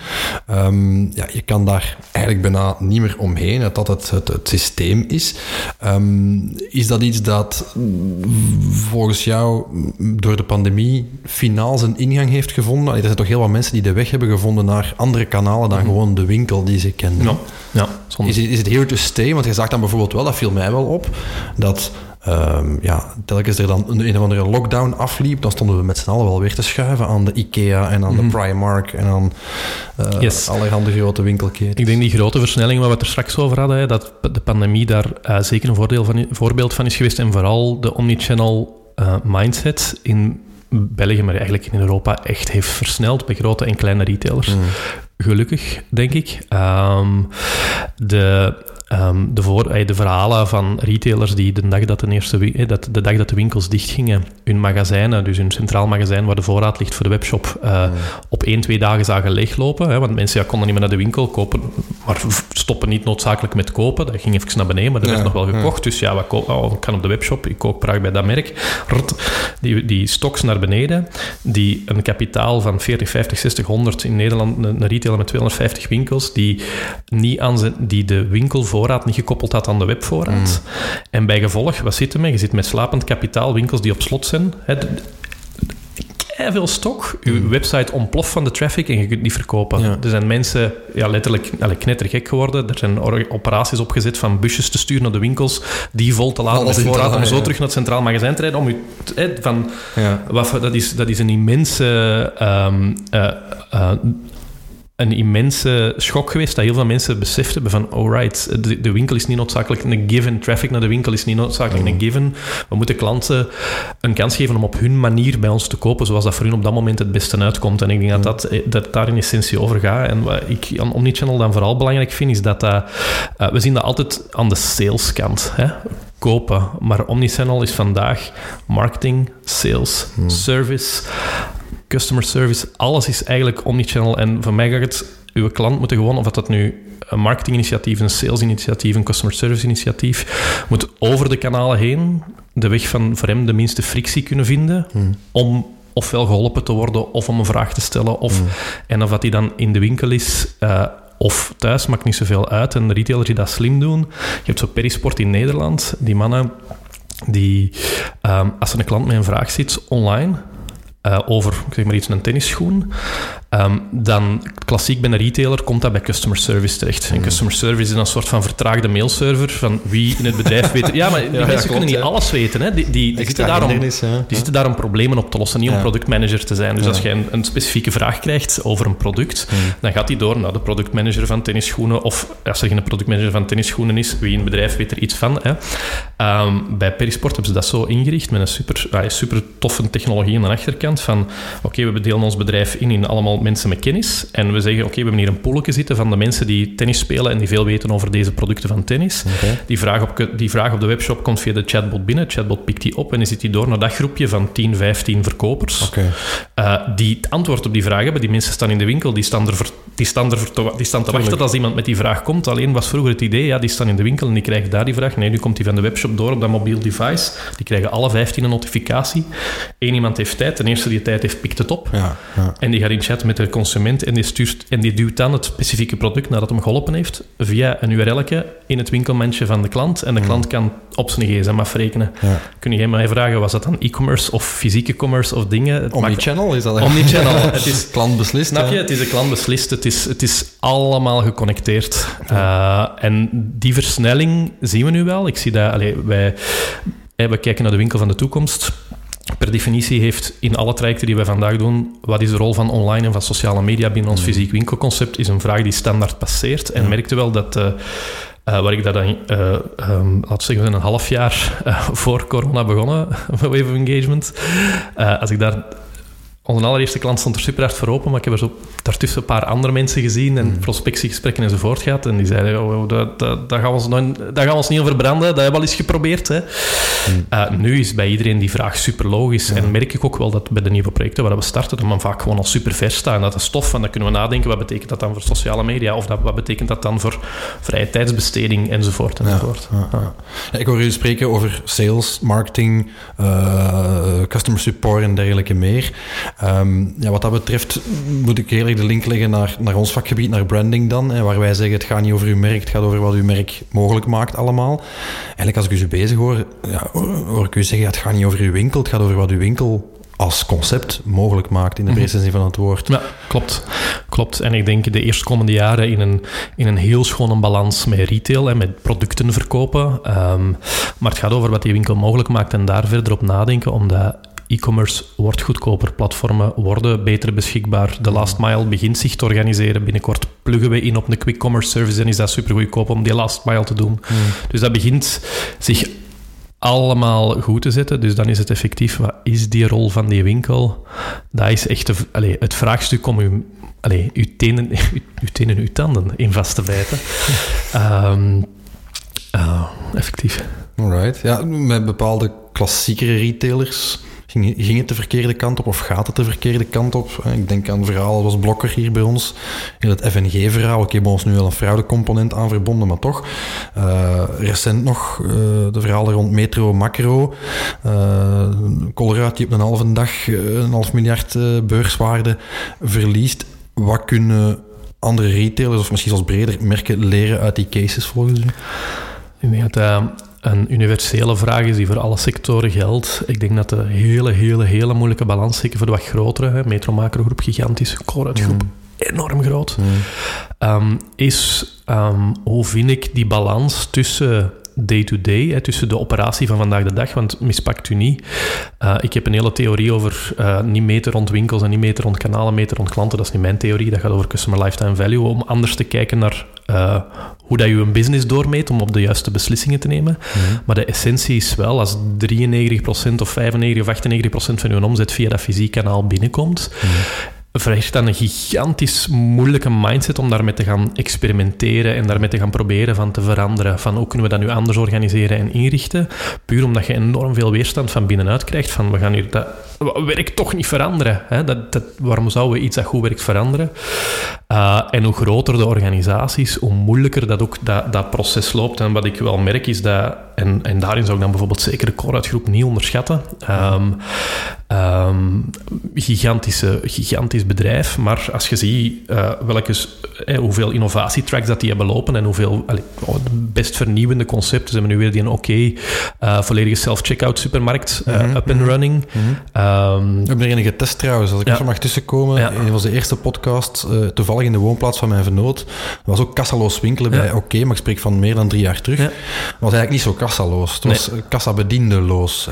Ehm, ja, je kan daar eigenlijk bijna niet meer omheen, dat dat het, het, het systeem is. Ehm, is dat iets dat volgens jou door de pandemie finaal zijn ingang heeft gevonden? Er zijn toch heel wat mensen die de weg hebben gevonden naar andere kanalen dan gewoon de winkel die ze kennen. Ja, ja. Is het, is het here to stay? Want je zag dan bijvoorbeeld wel, dat viel mij wel op, dat ehm, ja, telkens er dan een, een of andere lockdown afliep, dan stonden we met z'n allen wel weer te schuiven aan de IKEA en aan de Primark en aan uh, Yes. allerhande grote winkelketens. Ik denk die grote versnelling waar we het er straks over hadden, hè, dat de pandemie daar eh, zeker een voordeel van, voorbeeld van is geweest. En vooral de omnichannel eh, mindset in België, maar eigenlijk in Europa, echt heeft versneld bij grote en kleine retailers. Gelukkig, denk ik. Ehm, de, ehm, de, voor, de verhalen van retailers die de dag dat de, eerste, dat, de dag dat de winkels dichtgingen, hun magazijnen, dus hun centraal magazijn waar de voorraad ligt voor de webshop, eh, op één, twee dagen zagen leeglopen. Hè, want mensen ja, konden niet meer naar de winkel kopen, maar stoppen niet noodzakelijk met kopen. Dat ging even naar beneden, maar er Ja, werd nog wel gekocht. Dus ja, wat koop, oh, ik kan op de webshop, ik koop graag bij dat merk. Die, die stocks naar beneden, die een kapitaal van 40, 50, 60, 100 in Nederland, een, retailer met 250 winkels, die, niet aan zijn, die de winkelvoorraad niet gekoppeld had aan de webvoorraad. En bij gevolg, wat zit er mee? Je zit met slapend kapitaal, winkels die op slot zijn. D- veel stok. Uw website ontploft van de traffic en je kunt niet verkopen. Ja. Er zijn mensen ja, letterlijk allee, knettergek geworden. Er zijn operaties opgezet van busjes te sturen naar de winkels die vol te laten met voorraad om zo terug naar het centraal magazijn te rijden. Om u van, Ja. wat, dat, is, dat is een immense... ehm, eh, eh, een immense schok geweest dat heel veel mensen beseft hebben van alright, de, de winkel is niet noodzakelijk een given, traffic naar de winkel is niet noodzakelijk een given. We moeten klanten een kans geven om op hun manier bij ons te kopen, zoals dat voor hun op dat moment het beste uitkomt. En ik denk dat dat, eh, dat daar in essentie over gaat. En wat ik aan Omnichannel dan vooral belangrijk vind, is dat dat... eh, we zien dat altijd aan de saleskant, hè kopen. Maar Omnichannel is vandaag marketing, sales, service, customer service. Alles is eigenlijk omnichannel. En voor mij gaat het... Uw klant moet gewoon, of dat nu een marketinginitiatief, een salesinitiatief, een customer service initiatief, moet over de kanalen heen de weg van voor hem de minste frictie kunnen vinden om ofwel geholpen te worden of om een vraag te stellen. Of, En of dat hij dan in de winkel is... eh, of thuis, maakt niet zoveel uit. En de retailers die dat slim doen... Je hebt zo Perisport in Nederland. Die mannen die, ehm, als er een klant met een vraag zit online eh, over, zeg maar iets, een tennisschoen, ehm, dan klassiek bij een retailer komt dat bij customer service terecht. En customer service is een soort van vertraagde mailserver van wie in het bedrijf weet... Ja, maar die ja, mensen klopt, kunnen niet alles weten. Hè. Die, die, zitten daar om, hindernis, ja. die zitten daar om problemen op te lossen, niet om productmanager te zijn. Dus als jij een, een specifieke vraag krijgt over een product, dan gaat die door naar de productmanager van tennisschoenen. Of als er geen productmanager van tennisschoenen is, wie in het bedrijf weet er iets van. Hè. Ehm, bij Perisport hebben ze dat zo ingericht met een super, ah, super toffe technologie aan de achterkant. Van oké, we delen ons bedrijf in in allemaal mensen met kennis. En we zeggen, oké, we hebben hier een poolje zitten van de mensen die tennis spelen en die veel weten over deze producten van tennis. Die, vraag op, die vraag op de webshop komt via de chatbot binnen. Het chatbot pikt die op en dan zit die door naar dat groepje van 10, 15 verkopers. Eh, die het antwoord op die vraag hebben. Die mensen staan in de winkel, die staan, er die staan, er die staan te wachten als iemand met die vraag komt. Alleen was vroeger het idee, ja, die staan in de winkel en die krijgen daar die vraag. Nee, nu komt die van de webshop door op dat mobiel device. Die krijgen alle 15 een notificatie. Eén iemand heeft tijd, de eerste die tijd heeft, pikt het op. Ja, ja. En die gaat in chat met de consument en die, stuurt, en die duwt dan het specifieke product nadat hem geholpen heeft via een URL'tje in het winkelmandje van de klant. En de klant kan op zijn gsm afrekenen. Ja. Kun je mij vragen, was dat dan e-commerce of fysieke commerce of dingen? Het maakt- Omnichannel is dat? Omnichannel. Het is Klant beslist. Snap hè? je? Het is de klant beslist. Het is, het is allemaal geconnecteerd. Eh, en die versnelling zien we nu wel. Ik zie dat... Allee, wij, hè, we kijken naar de winkel van de toekomst. Per definitie heeft in alle trajecten die wij vandaag doen, wat is de rol van online en van sociale media binnen ons fysiek winkelconcept, is een vraag die standaard passeert. En merkte wel dat, eh, eh, waar ik dat dan, ehm, laten we zeggen, we een half jaar voor corona begonnen, met Wave of Engagement. Als ik daar onze allereerste klant stond er super hard voor open, maar ik heb er zo daartussen een paar andere mensen gezien en prospectiegesprekken enzovoort gehad. En die zeiden, oh, oh, dat, dat, dat, gaan we ons nooit- dat gaan we ons niet over branden, dat hebben we al eens geprobeerd. Hè. Eh, nu is bij iedereen die vraag super logisch. En merk ik ook wel dat bij de nieuwe projecten waar we starten, dat we vaak gewoon al super ver staan. En dat is tof, en dan kunnen we nadenken, wat betekent dat dan voor sociale media? Of dat, wat betekent dat dan voor vrije tijdsbesteding, enzovoort, enzovoort. Ja, ja. Ja, ik hoor u spreken over sales, marketing, eh, customer support en dergelijke meer. Ehm, ja, wat dat betreft moet ik eerlijk de link leggen naar, naar ons vakgebied, naar branding dan, hè, waar wij zeggen het gaat niet over uw merk, het gaat over wat uw merk mogelijk maakt allemaal. Eigenlijk als ik u zo bezig hoor, ja, hoor ik u zeggen het gaat niet over uw winkel, het gaat over wat uw winkel als concept mogelijk maakt in de breedste zin van het woord. Ja, klopt. klopt. En ik denk de eerstkomende jaren in een, in een heel schone balans met retail en met producten verkopen. Ehm, maar het gaat over wat die winkel mogelijk maakt en daar verder op nadenken, omdat e-commerce wordt goedkoper, platformen worden beter beschikbaar, de last mile begint zich te organiseren. Binnenkort pluggen we in op een quick commerce service en is dat super goedkoop om die last mile te doen. Dus dat begint zich allemaal goed te zetten. Dus dan is het effectief, wat is die rol van die winkel? Dat is echt de, allez, het vraagstuk om uw, allez, uw, tenen, uw tenen, uw tanden in vast te bijten. um, uh, effectief. Alright. Ja, met bepaalde klassiekere retailers ging, het de verkeerde kant op of gaat het de verkeerde kant op? Ik denk aan het verhaal, was Blokker hier bij ons, in het FNG-verhaal. Ik heb ons nu wel een fraudecomponent aan verbonden, maar toch. Uh, recent nog uh, de verhalen rond Metro Macro. Uh, die op een halve dag een half miljard beurswaarde verliest. Wat kunnen andere retailers, of misschien zelfs breder merken, leren uit die cases volgens u? Ik denk dat een universele vraag is die voor alle sectoren geldt. Ik denk dat de hele, hele, hele moeilijke balans, zeker voor de wat grotere, hè, Metro gigantisch, groep mm. enorm groot, mm. um, is um, hoe vind ik die balans tussen day-to-day, tussen de operatie van vandaag de dag, want mispakt u niet. Uh, ik heb een hele theorie over uh, niet meten rond winkels en niet meten rond kanalen, meten rond klanten. Dat is niet mijn theorie, dat gaat over customer lifetime value, om anders te kijken naar uh, hoe dat je een business doormeet om op de juiste beslissingen te nemen. Mm -hmm. Maar de essentie is wel, als 93% of 95 of 98% van je omzet via dat fysiek kanaal binnenkomt, mm -hmm vereist dan een gigantisch moeilijke mindset om daarmee te gaan experimenteren en daarmee te gaan proberen van te veranderen. Van hoe kunnen we dat nu anders organiseren en inrichten? Puur omdat je enorm veel weerstand van binnenuit krijgt. Van we gaan hier dat werkt toch niet veranderen. Hè? Dat, dat, waarom zouden we iets dat goed werkt veranderen? Uh, en hoe groter de organisaties, hoe moeilijker dat ook dat, dat proces loopt. En wat ik wel merk is dat, en, en daarin zou ik dan bijvoorbeeld zeker de core groep niet onderschatten. Um, um, gigantische, gigantisch bedrijf, maar als je ziet uh, welke, eh, hoeveel innovatietracks dat die hebben lopen en hoeveel allee, oh, best vernieuwende concepten. Ze hebben nu weer die een oké okay, uh, volledige self-checkout supermarkt mm -hmm, up and running. Mm -hmm. um, We hebben er enige getest trouwens, als ik ja. er mag tussenkomen. Ja. In onze eerste podcast, toevallig in de woonplaats van mijn vernoot, was ook kassaloos winkelen bij ja. oké, okay, maar ik spreek van meer dan drie jaar terug. Was eigenlijk niet zo kassaloos. Het was nee. kassabediendeloos.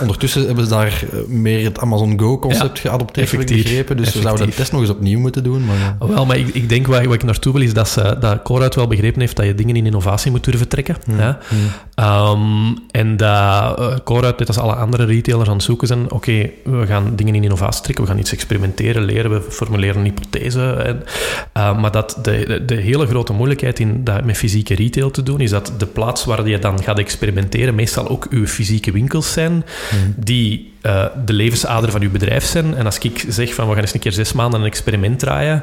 ondertussen hebben ze daar meer het Amazon Go-concept geadopteerd, heb ik begrepen. Dus we zouden de test nog eens opnieuw moeten doen. Maar, oh, wel, maar ik, ik denk waar, waar, ik naartoe wil, is dat, ze, dat Coruit wel begrepen heeft dat je dingen in innovatie moet durven trekken. Mm. Ja. Um, en dat uh, Coruit, net als alle andere retailers, aan het zoeken zijn, oké, okay, we gaan dingen in innovatie trekken, we gaan iets experimenteren, leren, we formuleren een hypothese. En, uh, maar dat de, de, de, hele grote moeilijkheid in dat met fysieke retail te doen, is dat de plaats waar je dan gaat experimenteren meestal ook uw fysieke winkels zijn, mm. die uh, de levensader van uw bedrijf zijn. En als ik zeg van we gaan eens een keer zes maanden een experiment draaien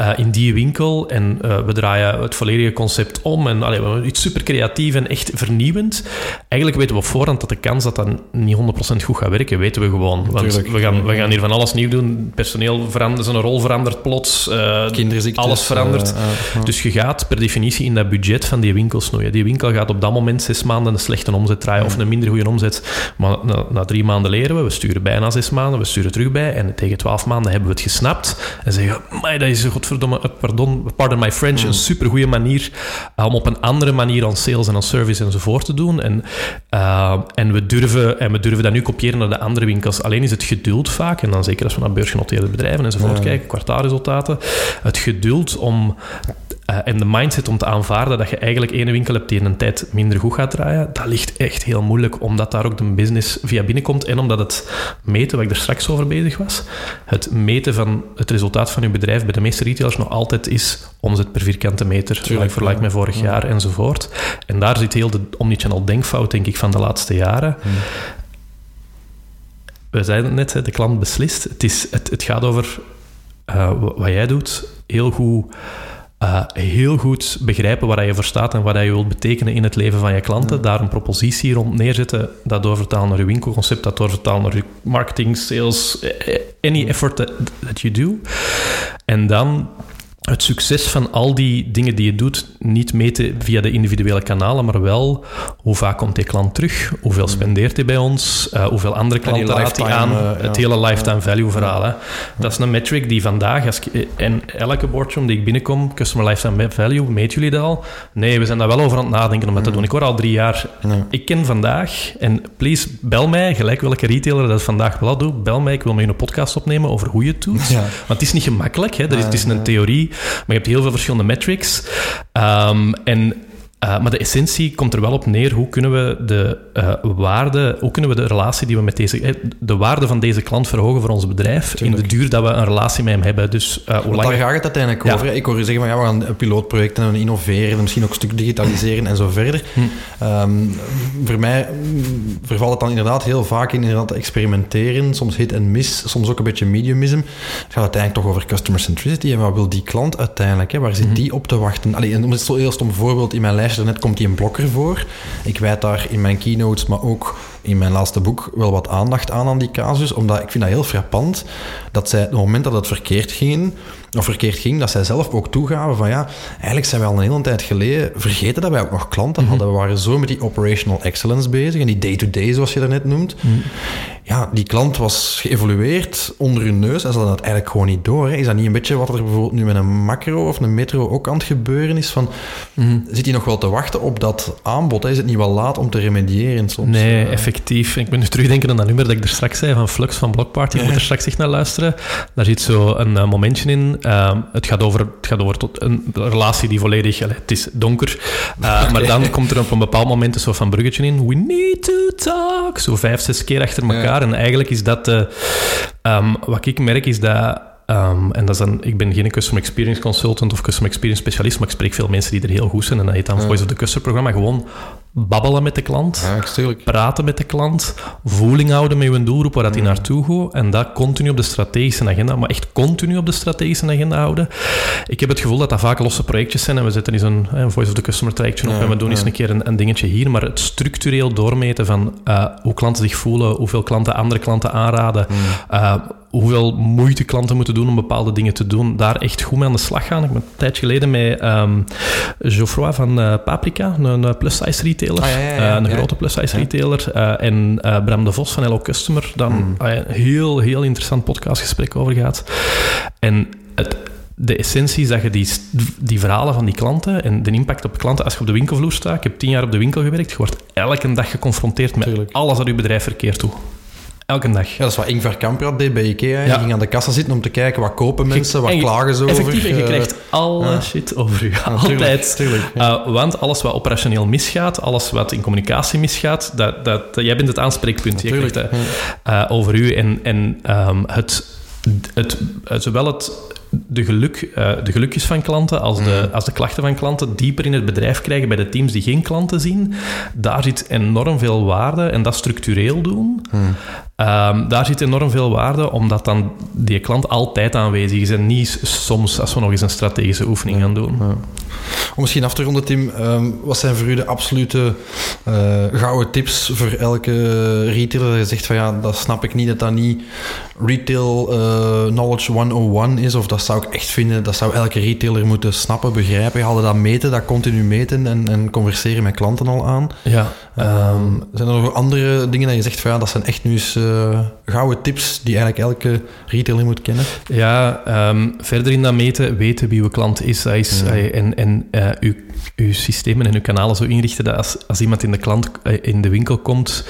uh, in die winkel en uh, we draaien het volledige concept om en allee, we iets super creatief en echt vernieuwend. Eigenlijk weten we op voorhand dat de kans dat dat niet 100% goed gaat werken, weten we gewoon. Want we gaan, we gaan hier van alles nieuw doen. Personeel verandert, zijn rol verandert plots. alles verandert. Dus je gaat per definitie in dat budget van die winkel snoeien. Die winkel gaat op dat moment zes maanden een slechte omzet draaien of een minder goede omzet. Maar na, na drie maanden leren we we. sturen bijna zes maanden, we sturen terug bij. En tegen twaalf maanden hebben we het gesnapt. En zeggen, maar dat is, godverdomme, eh, pardon, pardon my French, een mm. supergoeie manier eh, om op een andere manier aan sales en aan service enzovoort te doen. En, uh, en, we durven, en we durven dat nu kopiëren naar de andere winkels. Alleen is het geduld vaak, en dan zeker als we naar beursgenoteerde bedrijven enzovoort ja. kijken, kwartaalresultaten, het geduld om uh, en de mindset om te aanvaarden dat je eigenlijk ene winkel hebt die in een tijd minder goed gaat draaien, dat ligt echt heel moeilijk, omdat daar ook de business via binnenkomt en omdat het meten, waar ik er straks over bezig was, het meten van het resultaat van je bedrijf bij de meeste retailers nog altijd is omzet per vierkante meter, Tuurlijk, like like met vorig ja. jaar enzovoort. En daar zit heel de omnichannel denkfout, denk ik, van de laatste jaren. Hmm. We zeiden het net, de klant beslist. Het, is, het, het gaat over uh, wat jij doet, heel goed uh, heel goed begrijpen waar je voor staat en wat je wilt betekenen in het leven van je klanten. Daar een propositie rond neerzetten, dat doorvertalen naar je winkelconcept, dat doorvertalen naar je marketing, sales, any effort that, that you do. En dan het succes van al die dingen die je doet niet meten via de individuele kanalen, maar wel hoe vaak komt die klant terug, hoeveel Mm. spendeert hij bij ons, uh, hoeveel andere klanten raakt hij aan, uh, het ja. hele lifetime value verhaal. Hè. Dat is een metric die vandaag, als ik, en elke boardroom die ik binnenkom, customer lifetime value, meten jullie dat al? Nee, we zijn daar wel over aan het nadenken om dat te doen. Ik hoor al drie jaar. Ja. Ik ken vandaag, en please, bel mij, gelijk welke retailer dat vandaag wel doet, bel mij, ik wil met je een podcast opnemen over hoe je het doet. Want het is niet gemakkelijk, hè. Er is, het is een theorie, maar je hebt heel veel verschillende metrics. Um, en uh, maar de essentie komt er wel op neer. Hoe kunnen we de uh, waarde, hoe kunnen we de relatie die we met deze, de waarde van deze klant verhogen voor ons bedrijf Tuurlijk. in de duur dat we een relatie met hem hebben. Dus uh, hoe lang... Daar gaat het uiteindelijk ja. over. Ik hoor je zeggen van ja, we gaan pilootprojecten en innoveren, misschien ook een stuk digitaliseren en zo verder. Hm. Um, voor mij vervalt het dan inderdaad heel vaak in inderdaad experimenteren, soms hit en miss, soms ook een beetje mediumism. Het gaat uiteindelijk toch over customer centricity en wat wil die klant uiteindelijk? Hè? Waar zit hm. die op te wachten? Allee, en om het zo heel stom voorbeeld in mijn lijst net komt die een blokker voor. Ik wijd daar in mijn keynotes, maar ook in mijn laatste boek wel wat aandacht aan aan die casus, omdat ik vind dat heel frappant dat zij, op het moment dat het verkeerd ging, of verkeerd ging, dat zij zelf ook toegaven van ja, eigenlijk zijn wij al een hele tijd geleden vergeten dat wij ook nog klanten hadden. We waren zo met die operational excellence bezig en die day-to-day, zoals je dat net noemt. Mm. Ja, die klant was geëvolueerd onder hun neus en ze hadden dat eigenlijk gewoon niet door. Hè. Is dat niet een beetje wat er bijvoorbeeld nu met een macro of een metro ook aan het gebeuren is? Van, mm. Zit hij nog wel te wachten op dat aanbod? Hè? Is het niet wel laat om te remediëren soms? Nee, uh, effectief. Ik ben nu terugdenken aan dat nummer dat ik er straks zei van Flux van Blockparty. Ik moet er straks echt naar luisteren. Daar zit zo een uh, momentje in. Uh, het gaat over, het gaat over tot een relatie die volledig... Allez, het is donker. Okay. Maar dan komt er op een bepaald moment een soort van bruggetje in. We need to talk. Zo vijf, zes keer achter elkaar. Ja. En eigenlijk is dat... um, wat ik merk is dat... Um, en dat is dan, ik ben geen customer experience consultant of customer experience specialist, maar ik spreek veel mensen die er heel goed zijn. En dat heet dan ja. Voice of the Customer programma. Gewoon babbelen met de klant, ja, praten met de klant, voeling houden met je doelgroep waar dat hij naartoe gaat. En dat continu op de strategische agenda, maar echt continu op de strategische agenda houden. Ik heb het gevoel dat dat vaak losse projectjes zijn en we zetten eens een, een Voice of the Customer trajectje op ja, en we doen eens een keer een, een, dingetje hier. Maar het structureel doormeten van uh, hoe klanten zich voelen, hoeveel klanten andere klanten aanraden, uh, hoeveel moeite klanten moeten doen om bepaalde dingen te doen, daar echt goed mee aan de slag gaan. Ik ben een tijd geleden met um, Geoffroy van uh, Paprika, een plus-size retailer, ah, ja, ja, ja, uh, een grote plus-size retailer, en Bram de Vos van Hello Customer, dan mm. een heel, heel interessant podcastgesprek over gaat. En het, de essentie is dat je die, die verhalen van die klanten en de impact op klanten, als je op de winkelvloer staat, ik heb tien jaar op de winkel gewerkt, je wordt elke dag geconfronteerd met Tuurlijk. alles wat je bedrijf verkeerd doet. Elke dag. Ja, dat is wat Ingvar Kamprad deed bij Ikea. Ja. Je ging aan de kassa zitten om te kijken wat kopen mensen, wat klagen ze over. Effectief, en je krijgt alle ja. shit over je. Ja, Altijd. Tuurlijk, uh, want alles wat operationeel misgaat, alles wat in communicatie misgaat, dat, dat, jij bent het aanspreekpunt. Je krijgt uh, over u. En, en um, het, het, het, zowel het de, geluk, uh, de gelukjes van klanten als de, mm. als de klachten van klanten dieper in het bedrijf krijgen bij de teams die geen klanten zien. Daar zit enorm veel waarde en dat structureel doen. Mm. Um, daar zit enorm veel waarde, omdat dan die klant altijd aanwezig is en niet soms als we nog eens een strategische oefening ja. gaan doen. Ja. Om misschien af te ronden, Tim, um, wat zijn voor u de absolute uh, gouden tips voor elke retailer? Je zegt van ja, dat snap ik niet, dat dat niet retail uh, knowledge 101 is, of dat zou ik echt vinden, dat zou elke retailer moeten snappen, begrijpen. Je hadden dat meten, dat continu meten en, en converseren met klanten al aan. Ja. Um, zijn er nog andere dingen dat je zegt van ja, dat zijn echt nu eens uh, gouden tips die eigenlijk elke retailer moet kennen? Ja, um, verder in dat meten, weten wie uw klant is. Is ja. en en uh, uw, uw systemen en uw kanalen zo inrichten dat als, als iemand in de, klant, uh, in de winkel komt,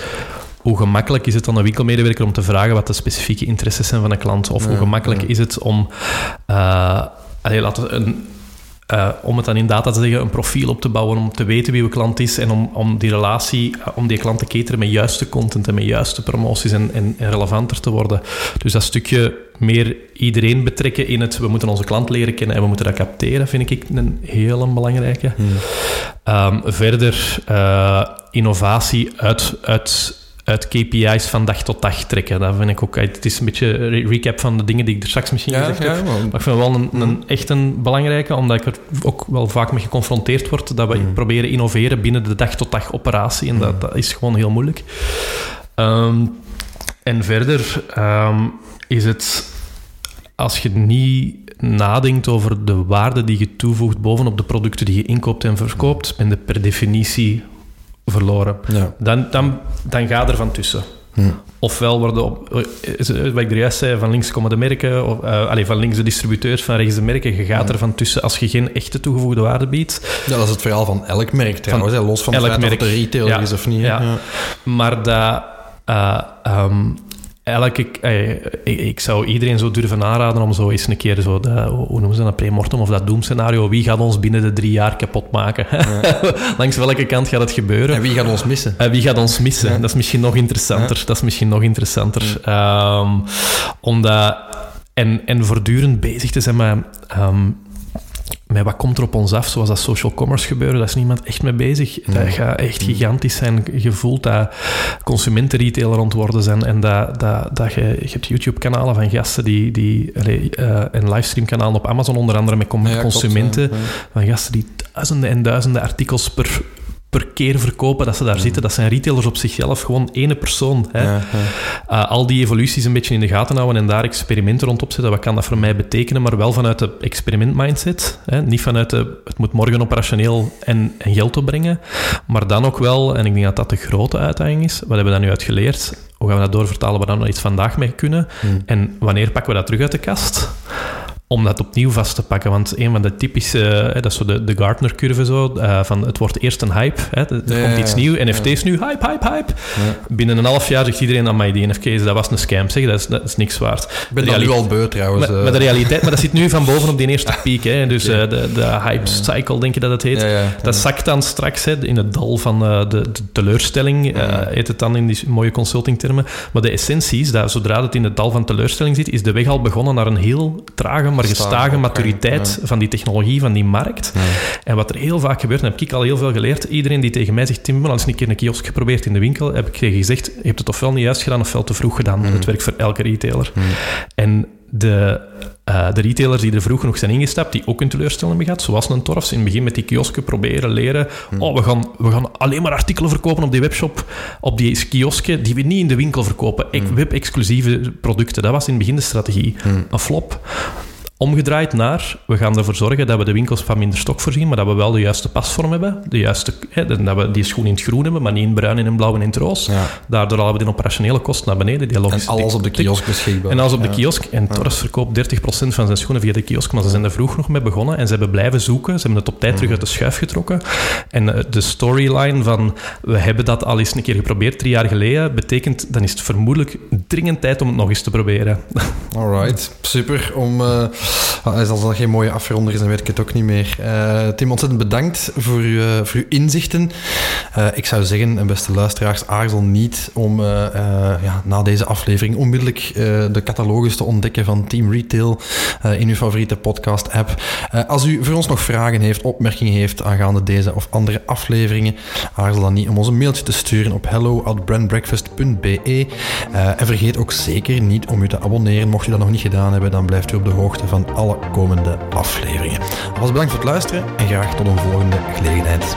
hoe gemakkelijk is het dan een winkelmedewerker om te vragen wat de specifieke interesses zijn van een klant? Of ja, hoe gemakkelijk ja. is het om, uh, allee, laten een, uh, om het dan in data te zeggen, een profiel op te bouwen, om te weten wie uw klant is en om, om die relatie, uh, om die klant te cateren met juiste content en met juiste promoties en, en, en relevanter te worden. Dus dat stukje meer iedereen betrekken in het, we moeten onze klant leren kennen en we moeten dat capteren, vind ik een heel belangrijke. Hmm. Um, verder, uh, innovatie uit... uit uit KPI's van dag tot dag trekken. Dat vind ik ook... Het is een beetje een recap van de dingen die ik er straks misschien ja, gezegd ja, heb. Maar ik vind wel een, een, echt een belangrijke, omdat ik er ook wel vaak mee geconfronteerd word, dat we mm. proberen innoveren binnen de dag tot dag operatie. En mm. dat, dat, is gewoon heel moeilijk. Um, en verder um, is het als je niet nadenkt over de waarde die je toevoegt bovenop de producten die je inkoopt en verkoopt, ben je per definitie verloren. Ja. Dan, dan, dan ga er van tussen. Ofwel worden op, is het wat ik er juist zei, van links komen de merken, of, eh allee, van links de distributeurs, van rechts de merken. Je gaat er van tussen als je geen echte toegevoegde waarde biedt. Ja, dat is het verhaal van elk merk trouwens, hè, los van elk het feit merk. of de retailer Ja, is of niet. ja. Ja. Maar dat... eh, ehm, elke, eh, ik, ik zou iedereen zo durven aanraden om zo eens een keer zo, de, hoe noemen ze dat, premortem of dat doemscenario, wie gaat ons binnen de drie jaar kapot maken? Langs welke kant gaat het gebeuren? En wie gaat ons missen? Eh, wie gaat ons missen? Dat is misschien nog interessanter. Dat is misschien nog interessanter. Ehm, omdat... En, en voortdurend bezig te zijn met... ehm, met wat komt er op ons af, zoals dat social commerce gebeuren, daar is niemand echt mee bezig. Dat gaat echt gigantisch zijn. Je voelt dat consumenten retailer aan het worden zijn en dat, dat, dat je, je hebt YouTube-kanalen van gasten die, die eh, en livestream-kanalen op Amazon onder andere met Ja, consumenten, ja. van gasten die duizenden en duizenden artikels per, per keer verkopen dat ze daar zitten. Dat zijn retailers op zichzelf, gewoon ene persoon. Hè. Ja, ja. Uh, al die evoluties een beetje in de gaten houden en daar experimenten rond opzetten. Wat kan dat voor mij betekenen? Maar wel vanuit de experiment-mindset. Niet vanuit de, het moet morgen operationeel en, en geld opbrengen. Maar dan ook wel, en ik denk dat dat de grote uitdaging is, wat hebben we daar nu uit geleerd? Hoe gaan we dat doorvertalen waar we dan nog iets vandaag mee kunnen? En wanneer pakken we dat terug uit de kast? Om dat opnieuw vast te pakken. Want een van de typische, eh, dat is zo de, de Gartner-curve zo, eh, van het wordt eerst een hype, hè, er Ja, komt iets ja. nieuw, NFT's nu, hype, hype, hype. Binnen een half jaar zegt iedereen, amai, die NFT's, dat was een scam, zeg, dat is, dat is niks waard. Ik ben dat nu al beu trouwens. maar, eh. maar de realiteit, maar dat zit nu van boven op die eerste piek. Hè. Dus de, de hype cycle, denk je dat het heet. Dat zakt dan straks hè, in het dal van de, de teleurstelling, heet het dan in die mooie consultingtermen. Maar de essentie is dat zodra het in het dal van teleurstelling zit, is de weg al begonnen naar een heel trage, maar Stage gestage maturiteit van die technologie, van die markt. En wat er heel vaak gebeurt, en heb ik al heel veel geleerd, iedereen die tegen mij zegt, Tim, al eens een keer een kiosk geprobeerd in de winkel, heb ik tegen gezegd, je hebt het ofwel niet juist gedaan ofwel te vroeg gedaan. Het werkt voor elke retailer. En de, eh, de retailers die er vroeg genoeg zijn ingestapt, die ook een teleurstelling hebben gehad, zoals een Torfs, in het begin met die kiosken proberen leren, oh, we gaan, we gaan alleen maar artikelen verkopen op die webshop, op die kiosken, die we niet in de winkel verkopen. Ex- Web-exclusieve producten. Dat was in het begin de strategie. Een flop. Omgedraaid naar, we gaan ervoor zorgen dat we de winkels van minder stok voorzien, maar dat we wel de juiste pasvorm hebben, de juiste, hè, dat we die schoen in het groen hebben, maar niet in bruin, in het blauw en in het roos. Ja. Daardoor halen we de operationele kosten naar beneden. Die En alles op de kiosk beschikbaar. en als op de kiosk. En Torres verkoopt 30% van zijn schoenen via de kiosk. Maar ze zijn er vroeg nog mee begonnen. En ze hebben blijven zoeken. Ze hebben het op tijd terug uit de schuif getrokken. En eh, de storyline van... We hebben dat al eens een keer geprobeerd, drie jaar geleden. Betekent, dan is het vermoedelijk dringend tijd om het nog eens te proberen. Alright, super. Om, eh, als dat geen mooie afronder is, dan weet ik het ook niet meer. Eh, Tim, ontzettend bedankt voor, uw, voor uw inzichten. Eh, ik zou zeggen, en beste luisteraars, aarzel niet om eh, ja, na deze aflevering onmiddellijk de catalogus te ontdekken van Team Retail in uw favoriete podcast-app. Als u voor ons nog vragen heeft, opmerkingen heeft aangaande deze of andere afleveringen, aarzel dan niet om ons een mailtje te sturen op hello@brandbreakfast.be. En vergeet ook zeker niet om u te abonneren. Mocht u dat nog niet gedaan hebben, dan blijft u op de hoogte van alle komende afleveringen. Alvast bedankt voor het luisteren en graag tot een volgende gelegenheid.